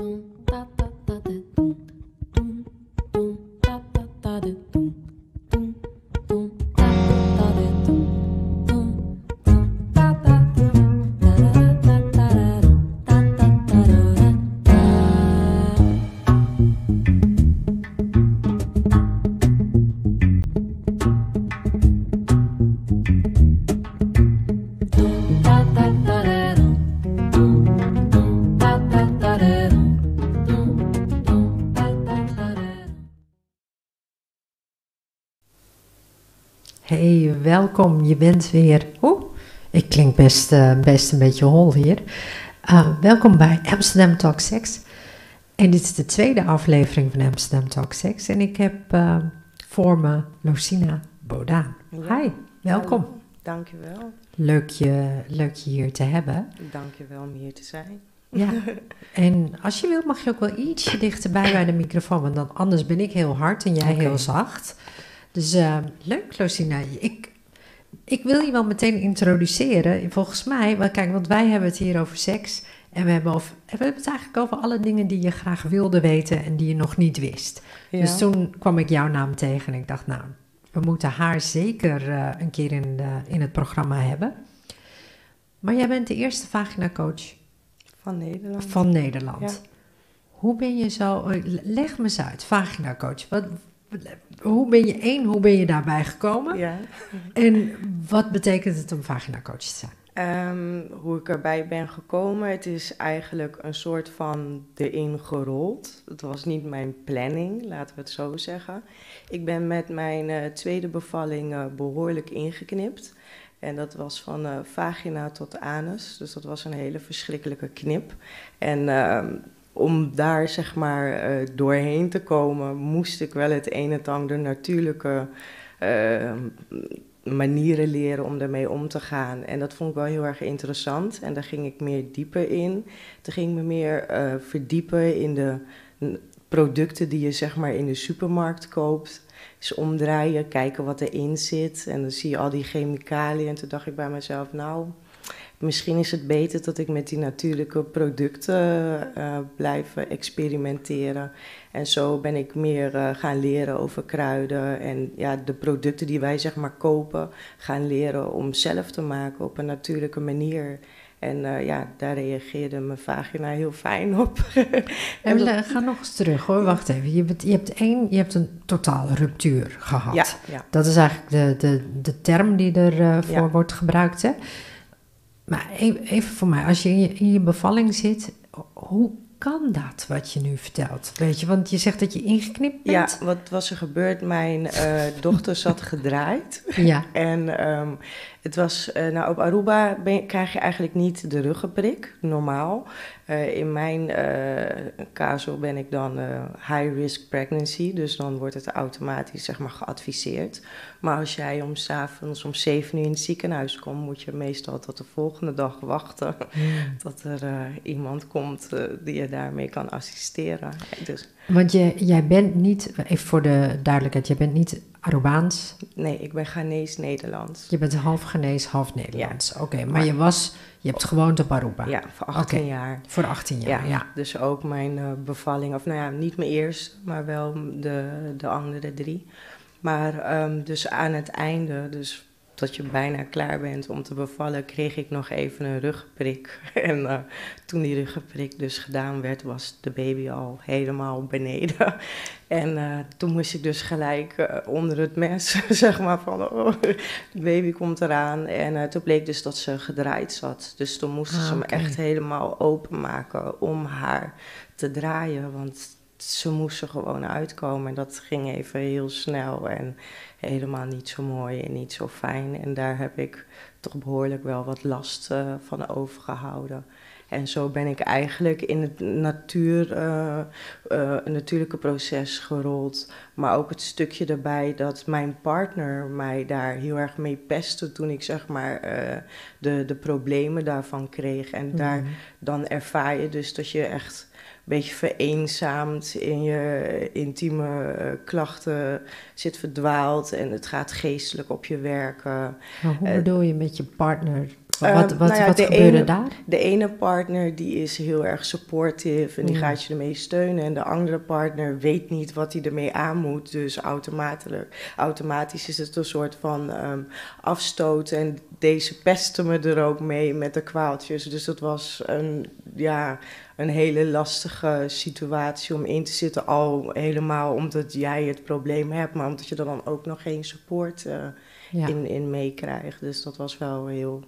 Hey, welkom. Je bent weer. Oeh, ik klink best, uh, best een beetje hol hier. Uh, welkom bij Amsterdam Talk Sex. En dit is de tweede aflevering van Amsterdam Talk Sex. En ik heb uh, voor me Lucina Bodaan. Ja. Hi, welkom. Hallo. Dankjewel. Leuk je, leuk je hier te hebben. Dankjewel om hier te zijn. Ja, en als je wilt mag je ook wel ietsje dichterbij bij de microfoon, want dan anders ben ik heel hard en jij okay. heel zacht. Dus uh, leuk, Lucina. Ik, ik wil je wel meteen introduceren. Volgens mij, wel, kijk, want wij hebben het hier over seks. En we hebben, over, we hebben het eigenlijk over alle dingen die je graag wilde weten en die je nog niet wist. Ja. Dus toen kwam ik jouw naam tegen en ik dacht, nou, we moeten haar zeker uh, een keer in, de, in het programma hebben. Maar jij bent de eerste vagina-coach van Nederland. Van Nederland. Ja. Hoe ben je zo, leg me eens uit, vagina-coach. Wat, hoe ben je één, hoe ben je daarbij gekomen? Ja. En wat betekent het om vagina-coach te zijn? Um, hoe ik erbij ben gekomen, het is eigenlijk een soort van erin gerold. Het was niet mijn planning, laten we het zo zeggen. Ik ben met mijn uh, tweede bevalling uh, behoorlijk ingeknipt. En dat was van uh, vagina tot anus. Dus dat was een hele verschrikkelijke knip. En om daar zeg maar uh, doorheen te komen, moest ik wel het een en ander natuurlijke uh, manieren leren om ermee om te gaan. En dat vond ik wel heel erg interessant. En daar ging ik meer dieper in. Toen ging ik me meer uh, verdiepen in de producten die je zeg maar in de supermarkt koopt. Dus omdraaien, kijken wat erin zit. En dan zie je al die chemicaliën. En toen dacht ik bij mezelf, nou, misschien is het beter dat ik met die natuurlijke producten uh, blijf experimenteren. En zo ben ik meer uh, gaan leren over kruiden en ja, de producten die wij zeg maar kopen, gaan leren om zelf te maken op een natuurlijke manier. En uh, ja, daar reageerde mijn vagina heel fijn op. en we gaan nog eens terug hoor, wacht even. Je, bent, je, hebt, één, je hebt een totale ruptuur gehad. Ja, ja. Dat is eigenlijk de, de, de term die ervoor ja. wordt gebruikt. Hè? Maar even voor mij, als je in, je in je bevalling zit, hoe kan dat wat je nu vertelt? Weet je, want je zegt dat je ingeknipt bent. Ja, wat was er gebeurd? Mijn uh, dochter zat gedraaid. Ja. En um, het was, uh, nou op Aruba ben, krijg je eigenlijk niet de ruggenprik, normaal. Uh, in mijn caso ben ik dan high risk pregnancy, dus dan wordt het automatisch zeg maar geadviseerd. Maar als jij om s'avonds om 7 uur in het ziekenhuis komt, moet je meestal tot de volgende dag wachten. Mm. Tot er uh, iemand komt uh, die je daarmee kan assisteren. Dus. Want je, jij bent niet, even voor de duidelijkheid, je bent niet Arubaans? Nee, ik ben Ghanese Nederlands. Je bent half Ghanese, half Nederlands. Ja. Oké, okay, maar, maar, je was, je hebt gewoond op Aruba? Ja, voor 18 okay. jaar. Voor 18 jaar, ja. ja. Dus ook mijn uh, bevalling, of nou ja, niet mijn eerste, maar wel de, de andere drie. Maar um, dus aan het einde, dus dat je bijna klaar bent om te bevallen, kreeg ik nog even een rugprik. En uh, toen die rugprik dus gedaan werd, was de baby al helemaal beneden. En uh, toen moest ik dus gelijk uh, onder het mes, zeg maar, van oh, de baby komt eraan. En toen bleek dus dat ze gedraaid zat. Dus toen moesten ah, ze okay. me echt helemaal openmaken om haar te draaien. Want ze moesten gewoon uitkomen. En dat ging even heel snel en helemaal niet zo mooi en niet zo fijn. En daar heb ik toch behoorlijk wel wat last uh, van overgehouden. En zo ben ik eigenlijk in het natuur, uh, uh, natuurlijke proces gerold. Maar ook het stukje erbij dat mijn partner mij daar heel erg mee pestte toen ik zeg maar de, de problemen daarvan kreeg. En daar, mm. dan ervaar je dus dat je echt beetje vereenzaamd in je intieme uh, klachten zit verdwaald en het gaat geestelijk op je werken. Maar hoe uh, bedoel je met je partner? Wat, Ehm, wat, nou ja, wat de gebeurde ene- daar? De ene partner die is heel erg supportive en die Ja. gaat je ermee steunen. En de andere partner weet niet wat hij ermee aan moet. Dus automatisch, automatisch is het een soort van ehm, afstoot. En deze pesten me er ook mee met de kwaaltjes. Dus dat was een, ja, een hele lastige situatie om in te zitten. Al helemaal omdat jij het probleem hebt, maar omdat je er dan ook nog geen support eh, Ja. in, in meekrijgt. Dus dat was wel heel,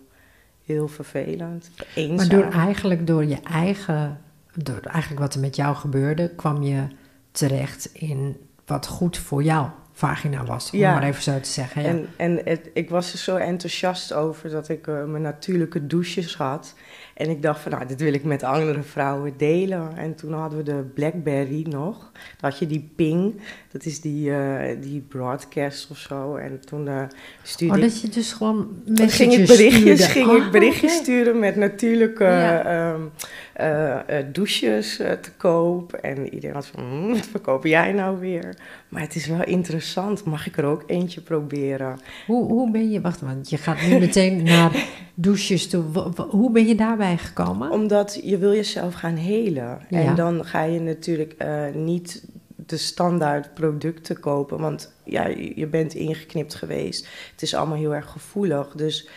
heel vervelend. Eenzaam. Maar door, eigenlijk door je eigen, door eigenlijk wat er met jou gebeurde, kwam je terecht in wat goed voor jouw vagina was. Om Ja. maar even zo te zeggen. Ja. En, en het, ik was er zo enthousiast over dat ik eh, mijn natuurlijke douches had. En ik dacht van, nou, dit wil ik met andere vrouwen delen. En toen hadden we de Blackberry nog. Dan had je die ping, dat is die, eh, die broadcast of zo. En toen eh stuurde oh, ik... dat je dus gewoon messages ging ik berichtjes, stuurde. ging Oh, ik berichtjes oké. sturen met natuurlijke Ja. ehm, eh, douches eh, te koop. En iedereen was van, hm, wat verkoop jij nou weer? Maar het is wel interessant, mag ik er ook eentje proberen? Hoe, hoe ben je, wacht, want je gaat nu meteen naar douches toe. Hoe ben je daarbij gekomen? Omdat je wil jezelf gaan helen. Ja. En dan ga je natuurlijk niet de standaard producten kopen. Want ja, je bent ingeknipt geweest. Het is allemaal heel erg gevoelig. Dus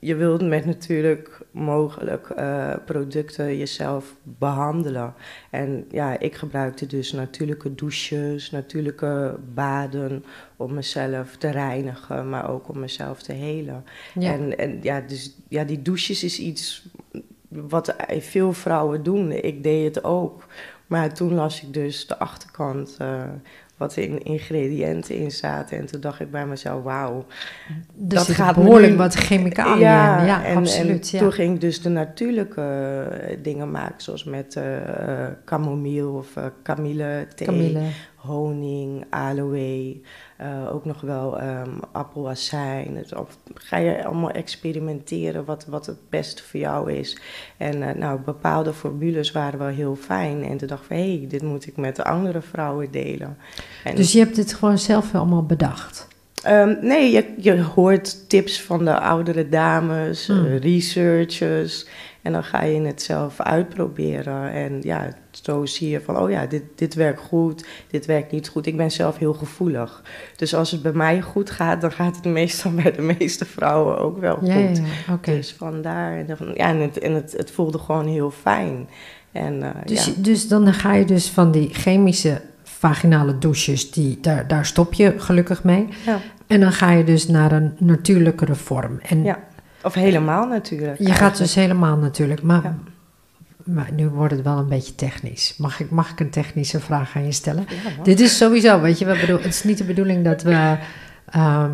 je wilt met natuurlijk mogelijk eh, producten jezelf behandelen. En ja, ik gebruikte dus natuurlijke douches, natuurlijke baden om mezelf te reinigen, maar ook om mezelf te helen. Ja. En, en ja, dus ja, die douches is iets wat veel vrouwen doen. Ik deed het ook. Maar toen las ik dus de achterkant, eh, wat in ingrediënten in zaten. En toen dacht ik bij mezelf, wauw. er dat gaat behoorlijk nu- wat chemicaliën in. Ja, en, absoluut. En ja. toen ging ik dus de natuurlijke eh, dingen maken, zoals met chamomile of eh kamille thee, Camille. Honing, aloe, eh, ook nog wel ehm appelazijn. Dus of ga je allemaal experimenteren wat, wat het beste voor jou is. En eh, nou, bepaalde formules waren wel heel fijn. En toen dacht ik van, hé, hey, dit moet ik met andere vrouwen delen. En, Dus je hebt dit gewoon zelf allemaal bedacht. Ehm, nee, je, je hoort tips van de oudere dames, Hmm. researchers. En dan ga je het zelf uitproberen. En ja, zo zie je van, oh ja, dit, dit werkt goed, dit werkt niet goed. Ik ben zelf heel gevoelig. Dus als het bij mij goed gaat, dan gaat het meestal bij de meeste vrouwen ook wel Ja, ja, goed. ja, oké. Dus vandaar. En, dan van- ja, en, het, en het, het voelde gewoon heel fijn. En, eh, Dus, ja. dus dan ga je dus van die chemische vaginale douches, die, daar, daar stop je gelukkig mee. Ja. En dan ga je dus naar een natuurlijkere vorm. En Ja, Of helemaal natuurlijk. je gaat dus helemaal natuurlijk. Maar, Ja. maar nu wordt het wel een beetje technisch. Mag ik, mag ik een technische vraag aan je stellen? Ja. Dit is sowieso, weet je, we bedoel, het is niet de bedoeling dat we. ehm,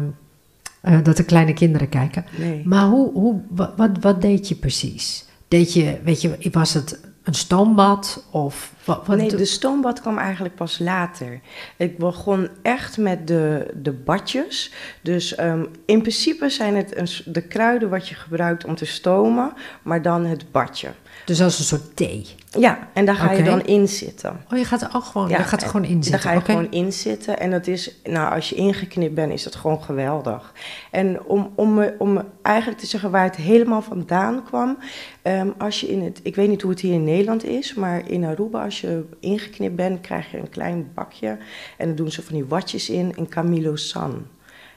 eh, dat de kleine kinderen kijken. Nee. Maar hoe, hoe, wat, wat, wat deed je precies? Deed je, weet je, was het een stoombad of wat? wat nee, de stoombad kwam eigenlijk pas later. Ik begon echt met de, de badjes. Dus ehm, in principe zijn het de kruiden wat je gebruikt om te stomen, maar dan het badje. Dus als een soort thee. Ja, en daar ga je dan in zitten. Oh, je gaat er ook gewoon, Ja, je gaat er gewoon in zitten. Daar ga je gewoon in zitten. En dat is, nou, als je ingeknipt bent, is dat gewoon geweldig. En om, om, om eigenlijk te zeggen waar het helemaal vandaan kwam. ehm, als je in het, ik weet niet hoe het hier in Nederland is, maar in Aruba, als je ingeknipt bent, krijg je een klein bakje. En dan doen ze van die watjes in, en Camilo San.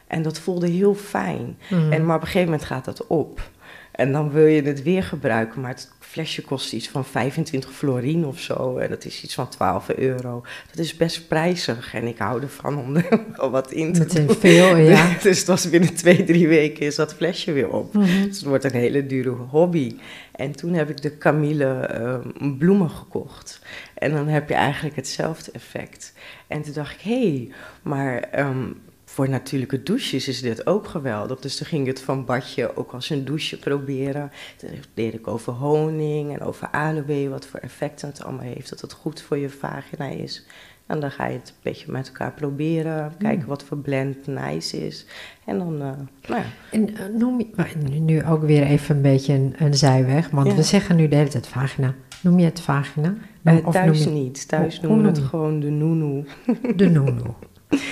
En dat voelde heel fijn. Mhm. En, maar op een gegeven moment gaat dat op. En dan wil je het weer gebruiken, maar het flesje kost iets van 25 florien of zo. En dat is iets van 12 euro. Dat is best prijzig en ik hou ervan om er wel wat in te doen. veel, ja. Dus het was binnen twee, drie weken is dat flesje weer op. Mhm. Dus het wordt een hele dure hobby. En toen heb ik de Camille ehm, bloemen gekocht. En dan heb je eigenlijk hetzelfde effect. En toen dacht ik, hé, hey, maar ehm, voor natuurlijke douches is dit ook geweldig. Dus toen ging het van badje ook als een douche proberen. Toen leerde ik over honing en over aloe, wat voor effecten het allemaal heeft. Dat het goed voor je vagina is. En dan ga je het een beetje met elkaar proberen. Kijken wat voor blend nice is. En dan, eh, nou ja. En eh, noem je, maar nu- ook weer even een beetje een, een zijweg, want Ja. we zeggen nu de hele tijd vagina. Noem je het vagina? Of thuis noem je niet. Thuis noemen we het gewoon de noenoe. de noenu?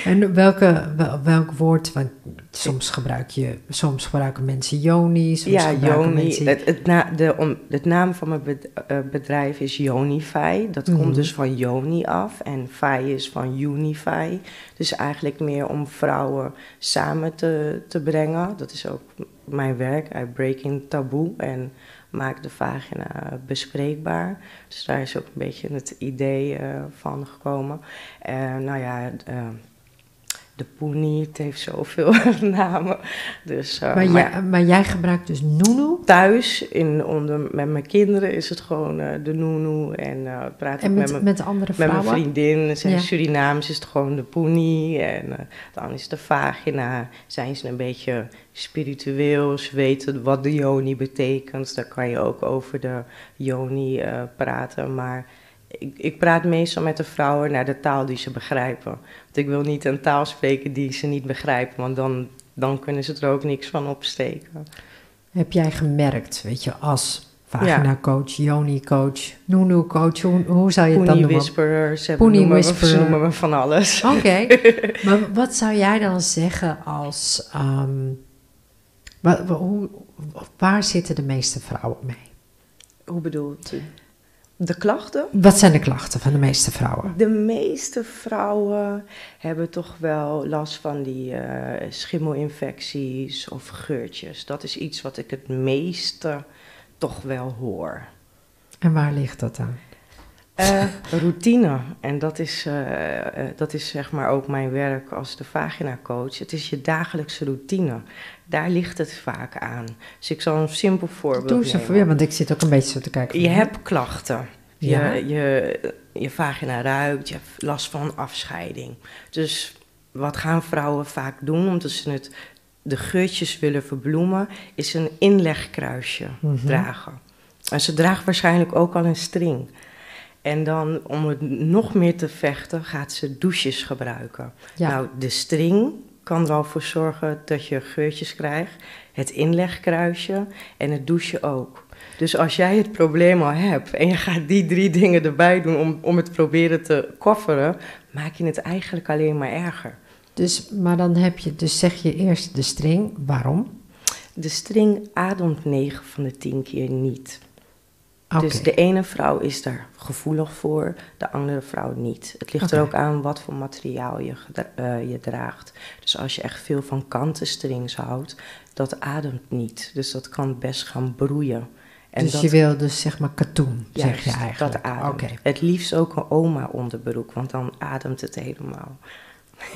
En welke, welk woord, want soms gebruik je, soms gebruiken mensen Joni, soms ja, Joni. Mensen... Het, het, na, de, om, het naam van mijn eh, bedrijf is Jonify. Dat komt mhm. dus van Joni af en Fi is van Unify. Dus eigenlijk meer om vrouwen samen te, te brengen. Dat is ook mijn werk, I break in taboe en maak de vagina bespreekbaar. Dus daar is ook een beetje het idee uh, van gekomen. Uh, nou ja, uh, de Poenie, het heeft zoveel namen. Dus, uh, maar, maar, jij, maar, jij gebruikt dus Nunu? Thuis, in, onder, met mijn kinderen, is het gewoon uh, de Nunu. En uh, praat en met, met, met andere vrouwen? Met mijn vriendin. Zijn ja. Surinaams is het gewoon de Poenie. En dan is de vagina. Zijn ze een beetje spiritueel. Ze weten wat de Joni betekent. Daar kan je ook over de Joni praten. Maar ik, ik, praat meestal met de vrouwen naar de taal die ze begrijpen. Want ik wil niet een taal spreken die ze niet begrijpen, want dan, dan kunnen ze er ook niks van opsteken. Heb jij gemerkt, weet je, als vagina-coach, Joni-coach, Nunu-coach, hoe, hoe zou je het dan noemen? Whisperers, Poenie Whisperer. noemen we van alles. Oké, maar wat zou jij dan zeggen als... Um, waar, waar zitten de meeste vrouwen mee? Hoe bedoelt u? De klachten? Wat zijn de klachten van de meeste vrouwen? De meeste vrouwen hebben toch wel last van die uh, schimmelinfecties of geurtjes. Dat is iets wat ik het meeste toch wel hoor. En waar ligt dat aan? Uh, routine. En dat is, uh, dat is zeg maar ook mijn werk als de vagina coach. Het is je dagelijkse routine. Daar ligt het vaak aan. Dus ik zal een simpel voorbeeld Doe ze nemen. Ja, want ik zit ook een beetje zo te kijken. Je hebt klachten. Je, ja. je, je vagina ruikt, je hebt last van afscheiding. Dus wat gaan vrouwen vaak doen, omdat ze het, de geurtjes willen verbloemen, is een inlegkruisje mhm. dragen. En ze draagt waarschijnlijk ook al een string. En dan, om het nog meer te vechten, gaat ze douches gebruiken. Nou, de string kan er al voor zorgen dat je geurtjes krijgt. Het inlegkruisje en het douchen ook. Dus als jij het probleem al hebt en je gaat die drie dingen erbij doen om, om het proberen te kofferen, maak je het eigenlijk alleen maar erger. Dus, maar dan heb je, dus zeg je eerst de string. Waarom? De string ademt 9 van de 10 keer niet. Dus de ene vrouw is daar gevoelig voor, de andere vrouw niet. Het ligt er ook aan wat voor materiaal je, uh, je draagt. Dus als je echt veel van kantenstrings houdt, dat ademt niet. Dus dat kan best gaan broeien. En dus je wil dus zeg maar katoen, zeg je eigenlijk. dat ademt. Het liefst ook een oma onderbroek, want dan ademt het helemaal.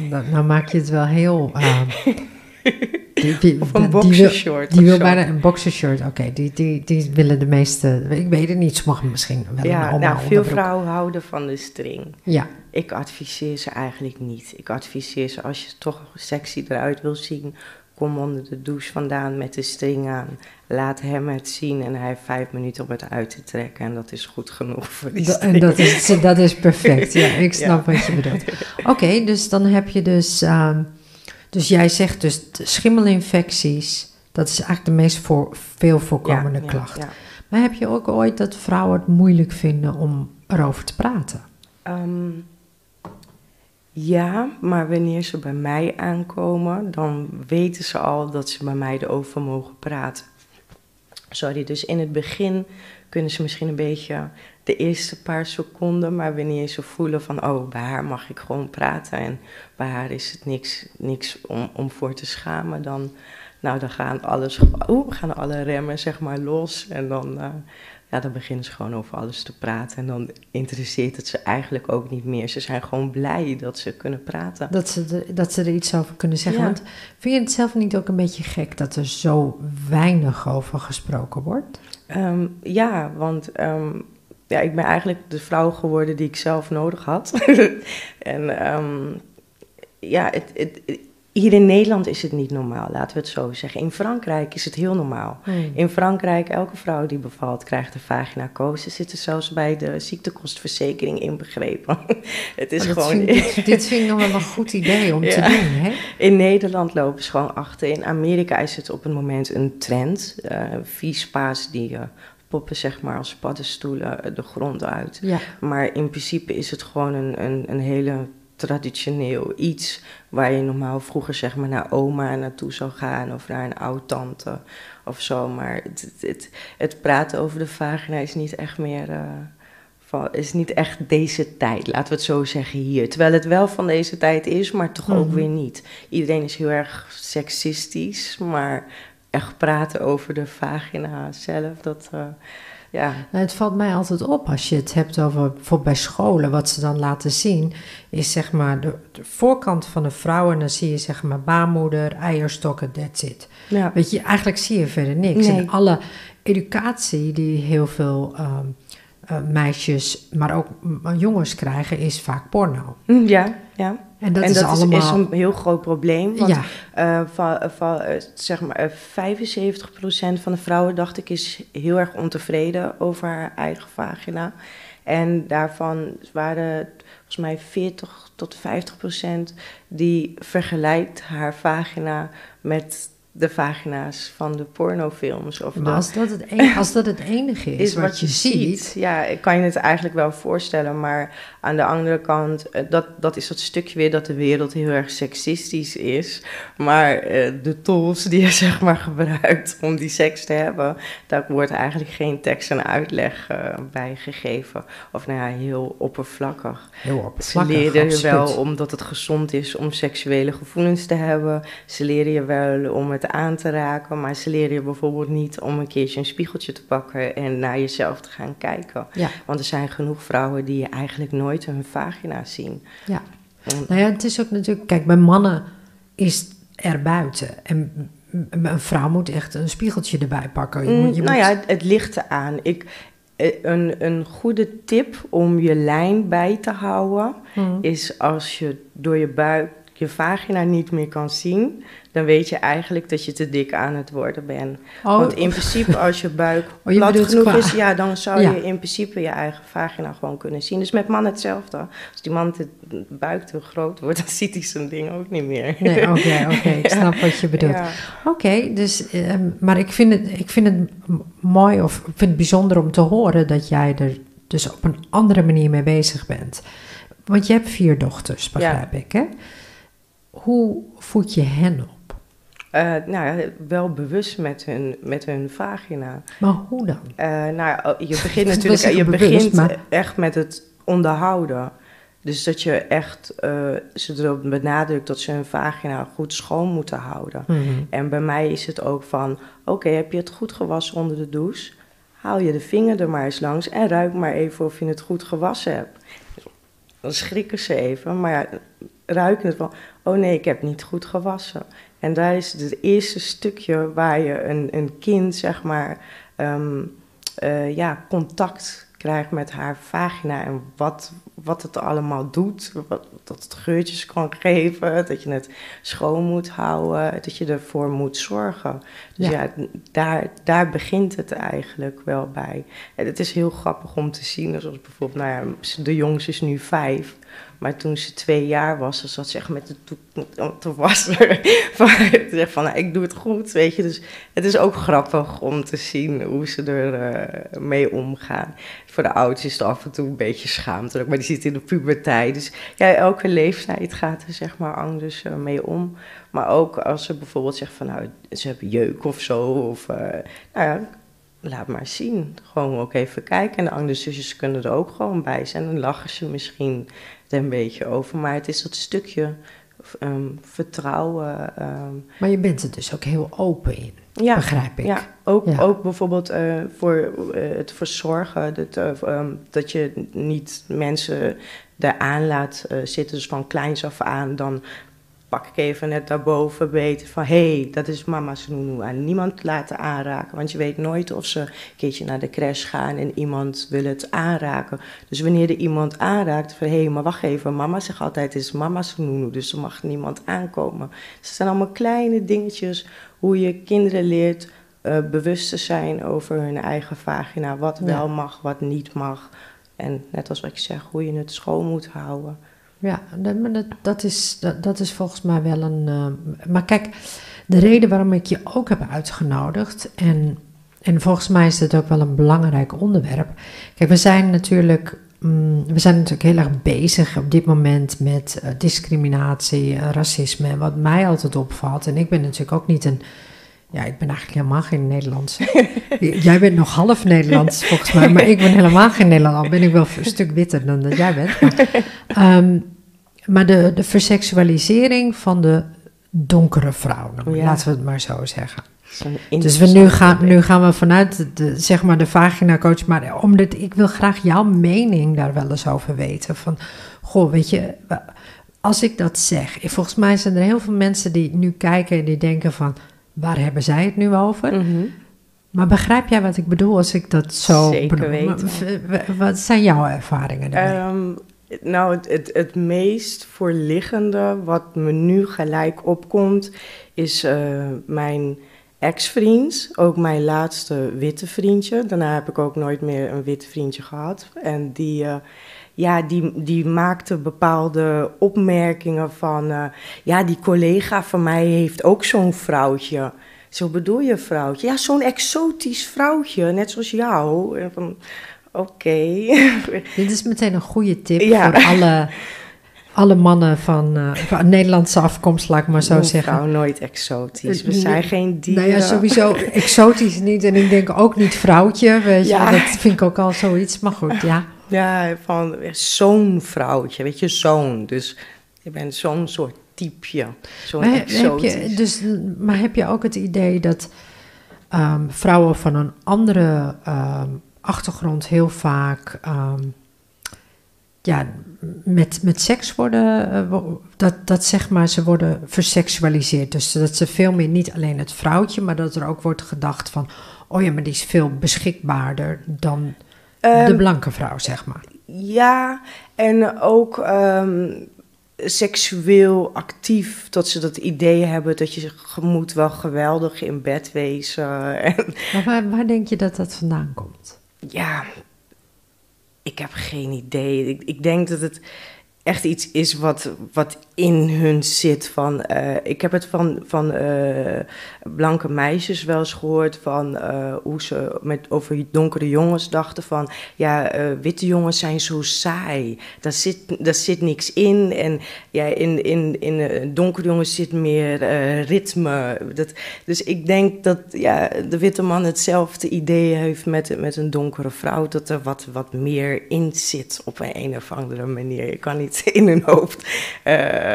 Dan, nou maak je het wel heel... Uh, die, of een boxershort. Die wil, die wil bijna een boxershort. Oké, die, die, die willen de meeste... Ik weet het niet, sommigen misschien wel ja, een nou, veel vrouwen houden van de string. Ja. Ik adviseer ze eigenlijk niet. Ik adviseer ze als je toch sexy eruit wil zien kom onder de douche vandaan met de string aan. Laat hem het zien en hij heeft vijf minuten om het uit te trekken. En dat is goed genoeg voor die string. En dat is, dat is perfect, ja, ik snap wat je bedoelt. Oké, dus dan heb je dus... Uh, dus jij zegt dus schimmelinfecties... dat is eigenlijk de meest voor, veel voorkomende ja, klacht. Ja, maar heb je ook ooit dat vrouwen het moeilijk vinden om erover te praten? Um, ja, maar wanneer ze bij mij aankomen, dan weten ze al dat ze bij mij erover mogen praten. Sorry, dus in het begin kunnen ze misschien een beetje de eerste paar seconden, maar wanneer ze voelen van, oh, bij haar mag ik gewoon praten en bij haar is het niks, niks om, om voor te schamen, dan, nou, dan gaan, alles, oh, gaan alle remmen zeg maar los en dan, uh, ja, dan beginnen ze gewoon over alles te praten. En dan interesseert het ze eigenlijk ook niet meer. Ze zijn gewoon blij dat ze kunnen praten. Dat ze, dat ze er iets over kunnen zeggen. Want vind je het zelf niet ook een beetje gek dat er zo weinig over gesproken wordt? Ehm, ja, want ehm, ja, ik ben eigenlijk de vrouw geworden die ik zelf nodig had. en um, ja, het, het, hier in Nederland is het niet normaal, laten we het zo zeggen. In Frankrijk is het heel normaal. Hmm. In Frankrijk, elke vrouw die bevalt krijgt een vaginacosis. Zit er zelfs bij de ziektekostverzekering inbegrepen. het is gewoon... Vind, dit, vind ik nog wel een goed idee om te doen, hè? In Nederland lopen ze gewoon achter. In Amerika is het op het moment een trend. Uh, viespaas die uh, poppen zeg maar als paddenstoelen de grond uit. Ja. Maar in principe is het gewoon een, een, een hele traditioneel iets waar je normaal vroeger zeg maar naar oma naartoe zou gaan of naar een oud-tante of zo. Maar het, het, het, praten over de vagina is niet echt meer. Uh, van, is niet echt deze tijd, laten we het zo zeggen hier. Terwijl het wel van deze tijd is, maar toch ook Mhm. weer niet. Iedereen is heel erg seksistisch, maar echt praten over de vagina zelf, dat. uh, ja. Nou, het valt mij altijd op als je het hebt over bijvoorbeeld bij scholen. Wat ze dan laten zien is zeg maar de, de voorkant van de vrouw. En dan zie je zeg maar baarmoeder, eierstokken, that's it. Ja. Weet je, eigenlijk zie je verder niks. Nee. En alle educatie die heel veel um, uh, meisjes, maar ook jongens krijgen, is vaak porno. Ja, ja. En dat, en is, dat allemaal... is, een heel groot probleem. Want ja. uh, van, van, uh, zeg maar, 75% van de vrouwen, dacht ik, is heel erg ontevreden over haar eigen vagina. En daarvan waren volgens mij 40 tot 50% die vergelijkt haar vagina met de vagina's van de pornofilms. Of maar als, dat het enige, als dat het enige is, is wat, wat je, ziet. Ja, ik kan je het eigenlijk wel voorstellen. Maar aan de andere kant, eh, dat, dat is dat stukje weer dat de wereld heel erg seksistisch is. Maar uh, de tools die je zeg maar gebruikt om die seks te hebben... daar wordt eigenlijk geen tekst en uitleg uh, bij gegeven. Of nou ja, heel oppervlakkig. Heel oppervlakkig, Ze leren je wel omdat het gezond is om seksuele gevoelens te hebben. Ze leren je wel om het aan te raken, maar ze leren je bijvoorbeeld niet om een keertje een spiegeltje te pakken en naar jezelf te gaan kijken. Ja. Want er zijn genoeg vrouwen die eigenlijk nooit hun vagina zien. Ja. Nou ja, het is ook natuurlijk, kijk, bij mannen is er buiten. En een vrouw moet echt een spiegeltje erbij pakken. Je moet, je nou moet... ja, het ligt eraan. Ik, eh, een, een goede tip om je lijn bij te houden Hmm. is als je door je buik je vagina niet meer kan zien, dan weet je eigenlijk dat je te dik aan het worden bent. Oh. Want in principe, als je buik Oh, je plat genoeg qua- is, ja, dan zou Ja. je in principe je eigen vagina gewoon kunnen zien. Dus met mannen hetzelfde. Als die man te, buik te groot wordt, dan ziet hij zijn ding ook niet meer. Nee, oké, oké, ik snap wat je bedoelt. Ja. Oké, dus, ehm, maar ik vind, het, ik vind het mooi of ik vind het bijzonder om te horen dat jij er dus op een andere manier mee bezig bent. Want je hebt vier dochters, begrijp ik, hè? Hoe voed je hen op? Eh, nou ja, wel bewust met hun, met hun vagina. Maar hoe dan? Eh, nou ja, je begint natuurlijk, je bewust, begint maar- echt met het onderhouden. Dus dat je echt uh, ze erop benadrukt dat ze hun vagina goed schoon moeten houden. Mhm. En bij mij is het ook van, oké, okay, heb je het goed gewassen onder de douche? Haal je de vinger er maar eens langs en ruik maar even of je het goed gewassen hebt. Dan schrikken ze even, maar ja, ruiken het van, oh nee, ik heb niet goed gewassen. En daar is het eerste stukje waar je een, een kind, zeg maar, um, uh, ja, contact krijgt met haar vagina en wat, wat het allemaal doet. Wat, dat het geurtjes kan geven, dat je het schoon moet houden, dat je ervoor moet zorgen. Dus ja, ja daar, daar begint het eigenlijk wel bij. En het is heel grappig om te zien, zoals bijvoorbeeld, nou ja, de jongste is nu vijf. Maar toen ze twee jaar was, dan zat ze echt met de toek te wassen. van, van nou, ik doe het goed, weet je. Dus het is ook grappig om te zien hoe ze er uh, mee omgaan. Voor de ouders is het af en toe een beetje schaamtelijk, maar die zit in de puberteit. Dus ja, elke leeftijd gaat er zeg maar anders uh, mee om. Maar ook als ze bijvoorbeeld zegt van, nou, ze hebben jeuk of zo. Of, uh, nou ja, laat maar zien. Gewoon ook even kijken. En de andere zusjes kunnen er ook gewoon bij zijn. Dan lachen ze misschien er een beetje over. Maar het is dat stukje um, vertrouwen. Um, maar je bent er dus ook heel open in, ja, begrijp ik. Ja, ook, Ja. ook bijvoorbeeld uh, voor uh, het verzorgen. Dat, uh, um, dat je niet mensen eraan laat zitten. Dus van kleins af aan dan pak ik even net daarboven weten van... hé, hey, dat is mama Snoenoe. En niemand laten aanraken. Want je weet nooit of ze een keertje naar de crash gaan... en iemand wil het aanraken. Dus wanneer er iemand aanraakt van... hé, hey, maar wacht even, mama zegt altijd... het is mama Snoenoe, dus er mag niemand aankomen. Dus het zijn allemaal kleine dingetjes... hoe je kinderen leert uh, bewust te zijn over hun eigen vagina. Wat Ja. wel mag, wat niet mag. En net als wat ik zeg, hoe je het schoon moet houden. Ja, dat, dat, is, dat, is volgens mij wel een. eh, maar kijk, de reden waarom ik je ook heb uitgenodigd. En, en volgens mij is dit ook wel een belangrijk onderwerp. Kijk, we zijn natuurlijk mm, we zijn natuurlijk heel erg bezig op dit moment met uh, discriminatie, uh, racisme. En wat mij altijd opvalt, en ik ben natuurlijk ook niet een. Ja, ik ben eigenlijk helemaal geen Nederlands. jij bent nog half Nederlands volgens mij, maar ik ben helemaal geen Nederlander. Al ben ik wel een stuk witter dan dat jij bent. Maar, um, maar de, de verseksualisering van de donkere vrouw, ja. laten we het maar zo zeggen. Dus we nu, gaan, nu gaan we vanuit de, zeg maar de vagina coach, maar omdat ik wil graag jouw mening daar wel eens over weten. Van, goh, weet je, als ik dat zeg, volgens mij zijn er heel veel mensen die nu kijken en die denken van, waar hebben zij het nu over? Mhm. Maar begrijp jij wat ik bedoel als ik dat zo Zeker weten. Wat zijn jouw ervaringen daarmee? Um, nou, het, het, het meest voorliggende wat me nu gelijk opkomt, is uh, mijn ex-vriend, ook mijn laatste witte vriendje. Daarna heb ik ook nooit meer een wit vriendje gehad. En die, uh, ja, die, die maakte bepaalde opmerkingen van... Uh, ja, die collega van mij heeft ook zo'n vrouwtje. Zo bedoel je vrouwtje? Ja, zo'n exotisch vrouwtje, net zoals jou. Van, oké. Okay. Dit is meteen een goede tip ja. voor alle alle mannen van, uh, van, Nederlandse afkomst, laat ik maar zo zeggen. vrouw nooit exotisch. We zijn geen dieren. Nou ja, sowieso exotisch niet. En ik denk ook niet vrouwtje, weet Ja. je. Dat vind ik ook al zoiets. Maar goed, ja. Ja, van zo'n vrouwtje, weet je, zo'n. Dus je bent zo'n soort typeje, zo'n Maar heb, je, dus, maar heb je ook het idee dat ehm, vrouwen van een andere ehm, achtergrond heel vaak... ehm, ja, met, met seks worden, eh, dat, dat zeg maar, ze worden verseksualiseerd. Dus dat ze veel meer niet alleen het vrouwtje, maar dat er ook wordt gedacht van, oh ja, maar die is veel beschikbaarder dan de Ehm, blanke vrouw, zeg maar. Ja, en ook ehm, seksueel actief, dat ze dat idee hebben dat je je moet wel geweldig in bed wezen. En Maar waar, waar denk je dat dat vandaan komt? ja, ik heb geen idee. Ik, ik denk dat het echt iets is wat, wat in hun zit. Van, eh, ik heb het van, van eh, blanke meisjes wel eens gehoord van eh, hoe ze met, over donkere jongens dachten van ja, witte jongens zijn zo saai. Daar zit, daar zit niks in. En ja, in, in, in donkere jongens zit meer ritme. Dat, dus ik denk dat ja, de witte man hetzelfde idee heeft met, met een donkere vrouw. Dat er wat, wat meer in zit op een, een of andere manier. Je kan niet in hun hoofd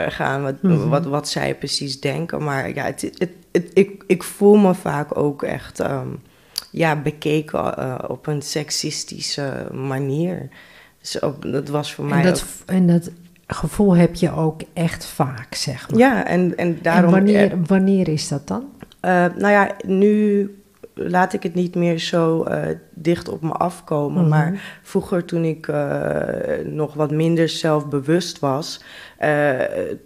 gaan wat, Mhm. wat, wat zij precies denken. Maar ja, het, het, het, ik, ik voel me vaak ook echt ehm, ja, bekeken eh, op een seksistische manier. Dus ook, dat was voor mij En dat, ook- en dat gevoel heb je ook echt vaak, zeg maar. Ja, en, en daarom... en wanneer, wanneer is dat dan? Eh, nou ja, nu laat ik het niet meer zo eh, dicht op me afkomen. Mhm. Maar vroeger, toen ik eh, nog wat minder zelfbewust was, eh,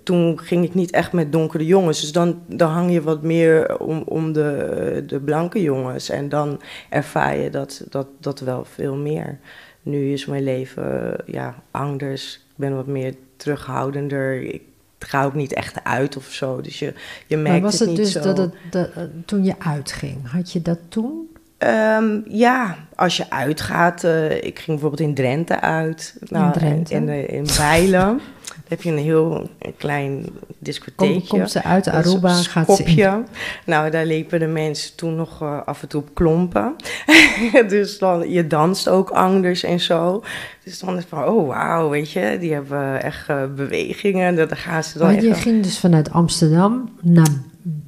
toen ging ik niet echt met donkere jongens. Dus dan, dan hang je wat meer om, om de, de blanke jongens. En dan ervaar je dat, dat, dat wel veel meer. Nu is mijn leven ja, anders. Ik ben wat meer terughoudender. Ik ga ook niet echt uit of zo. Dus je, je merkt Maar was het, het niet dus zo. dat het dat, eh, toen je uitging? Had je dat toen? Ehm, ja, als je uitgaat. eh, ik ging bijvoorbeeld in Drenthe uit. Nou, Drenthe? In, in, in Bijlen. Daar heb je een heel klein discotheekje. komt ze uit Dat Aruba, een gaat ze in. Nou, daar liepen de mensen toen nog eh, af en toe op klompen. dus dan, je danst ook anders en zo. Dus dan is van, oh wauw, weet je, die hebben echt eh, bewegingen. Dan gaan ze dan Maar echt... je ging dus vanuit Amsterdam naar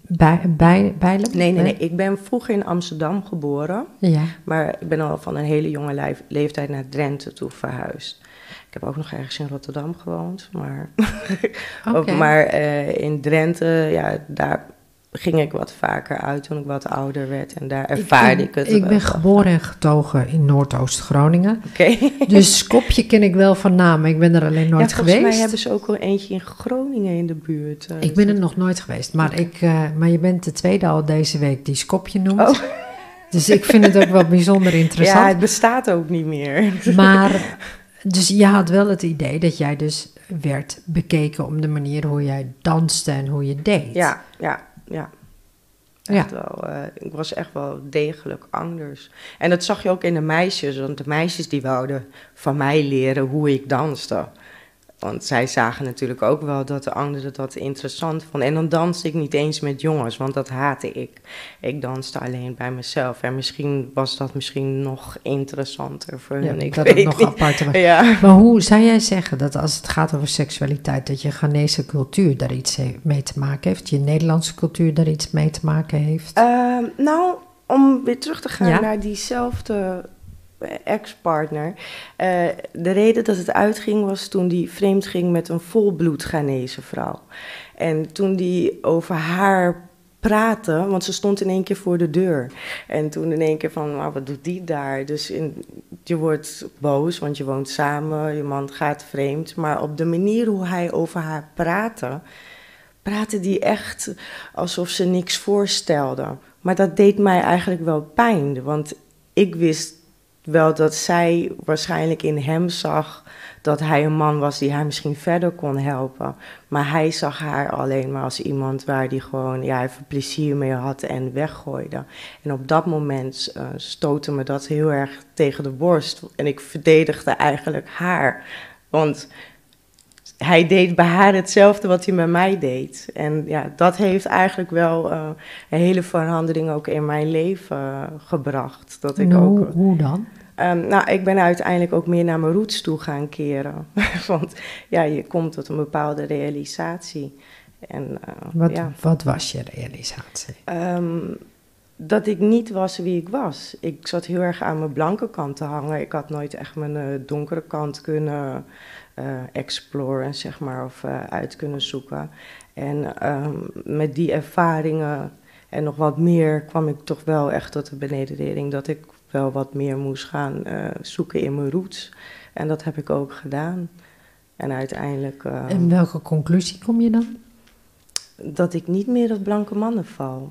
bij, bij, Bijlen? Nee, nee, nee. Ik ben vroeger in Amsterdam geboren. Ja. Maar ik ben al van een hele jonge leeftijd naar Drenthe toe verhuisd. Ik heb ook nog ergens in Rotterdam gewoond. Maar, maar eh, in Drenthe, ja, daar ging ik wat vaker uit toen ik wat ouder werd. En daar ervaarde ik, het Ik wel. ben geboren en getogen in Noordoost-Groningen. Oké. Dus Skopje ken ik wel van naam, ik ben er alleen nooit ja, volgens geweest. mij hebben ze ook wel eentje in Groningen in de buurt. eh. Ik ben er nog nooit geweest, maar, ik, eh, maar je bent de tweede al deze week die Skopje noemt. Oh. Dus ik vind het ook wel bijzonder Ja, interessant. het bestaat ook niet meer. Maar, dus je had wel het idee dat jij dus werd bekeken om de manier hoe jij danste en hoe je deed. Ja, ja, ja. Echt wel, eh, ik was echt wel degelijk anders. En dat zag je ook in de meisjes, want de meisjes die wouden van mij leren hoe ik danste. Want zij zagen natuurlijk ook wel dat de anderen dat interessant vonden. En dan danste ik niet eens met jongens, want dat haatte ik. Ik danste alleen bij mezelf. En misschien was dat misschien nog interessanter voor ja, hen. Ik dat weet nog niet. apart. Ja. Maar hoe zou jij zeggen dat als het gaat over seksualiteit, dat je Ghanese cultuur daar iets mee te maken heeft, je Nederlandse cultuur daar iets mee te maken heeft? Ehm, nou, om weer terug te gaan Ja. naar diezelfde ex-partner. Eh, de reden dat het uitging was toen die vreemd ging met een volbloed Ghanese vrouw. En toen die over haar praatte, want ze stond in één keer voor de deur. En toen in één keer van, wat doet die daar? Dus in, je wordt boos, want je woont samen, je man gaat vreemd. Maar op de manier hoe hij over haar praatte, praatte die echt alsof ze niks voorstelde. Maar dat deed mij eigenlijk wel pijn, want ik wist wel dat zij waarschijnlijk in hem zag dat hij een man was die haar misschien verder kon helpen. Maar hij zag haar alleen maar als iemand waar hij gewoon ja, even plezier mee had en weggooide. En op dat moment uh, stootte me dat heel erg tegen de borst. En ik verdedigde eigenlijk haar. Want hij deed bij haar hetzelfde wat hij bij mij deed. En ja, dat heeft eigenlijk wel uh, een hele verandering ook in mijn leven uh, gebracht. Dat ik hoe, ook, hoe dan? Um, nou, ik ben uiteindelijk ook meer naar mijn roots toe gaan keren. Want ja, je komt tot een bepaalde realisatie. En, uh, wat, ja. wat was je realisatie? Um, dat ik niet was wie ik was. Ik zat heel erg aan mijn blanke kant te hangen. Ik had nooit echt mijn uh, donkere kant kunnen uh, exploren, zeg maar, of uit kunnen zoeken. En um, met die ervaringen en nog wat meer kwam ik toch wel echt tot de benedenering dat ik wel wat meer moest gaan uh, zoeken in mijn roots. En dat heb ik ook gedaan. En uiteindelijk. Uh, en welke conclusie kom je dan? Dat ik niet meer op blanke mannen val.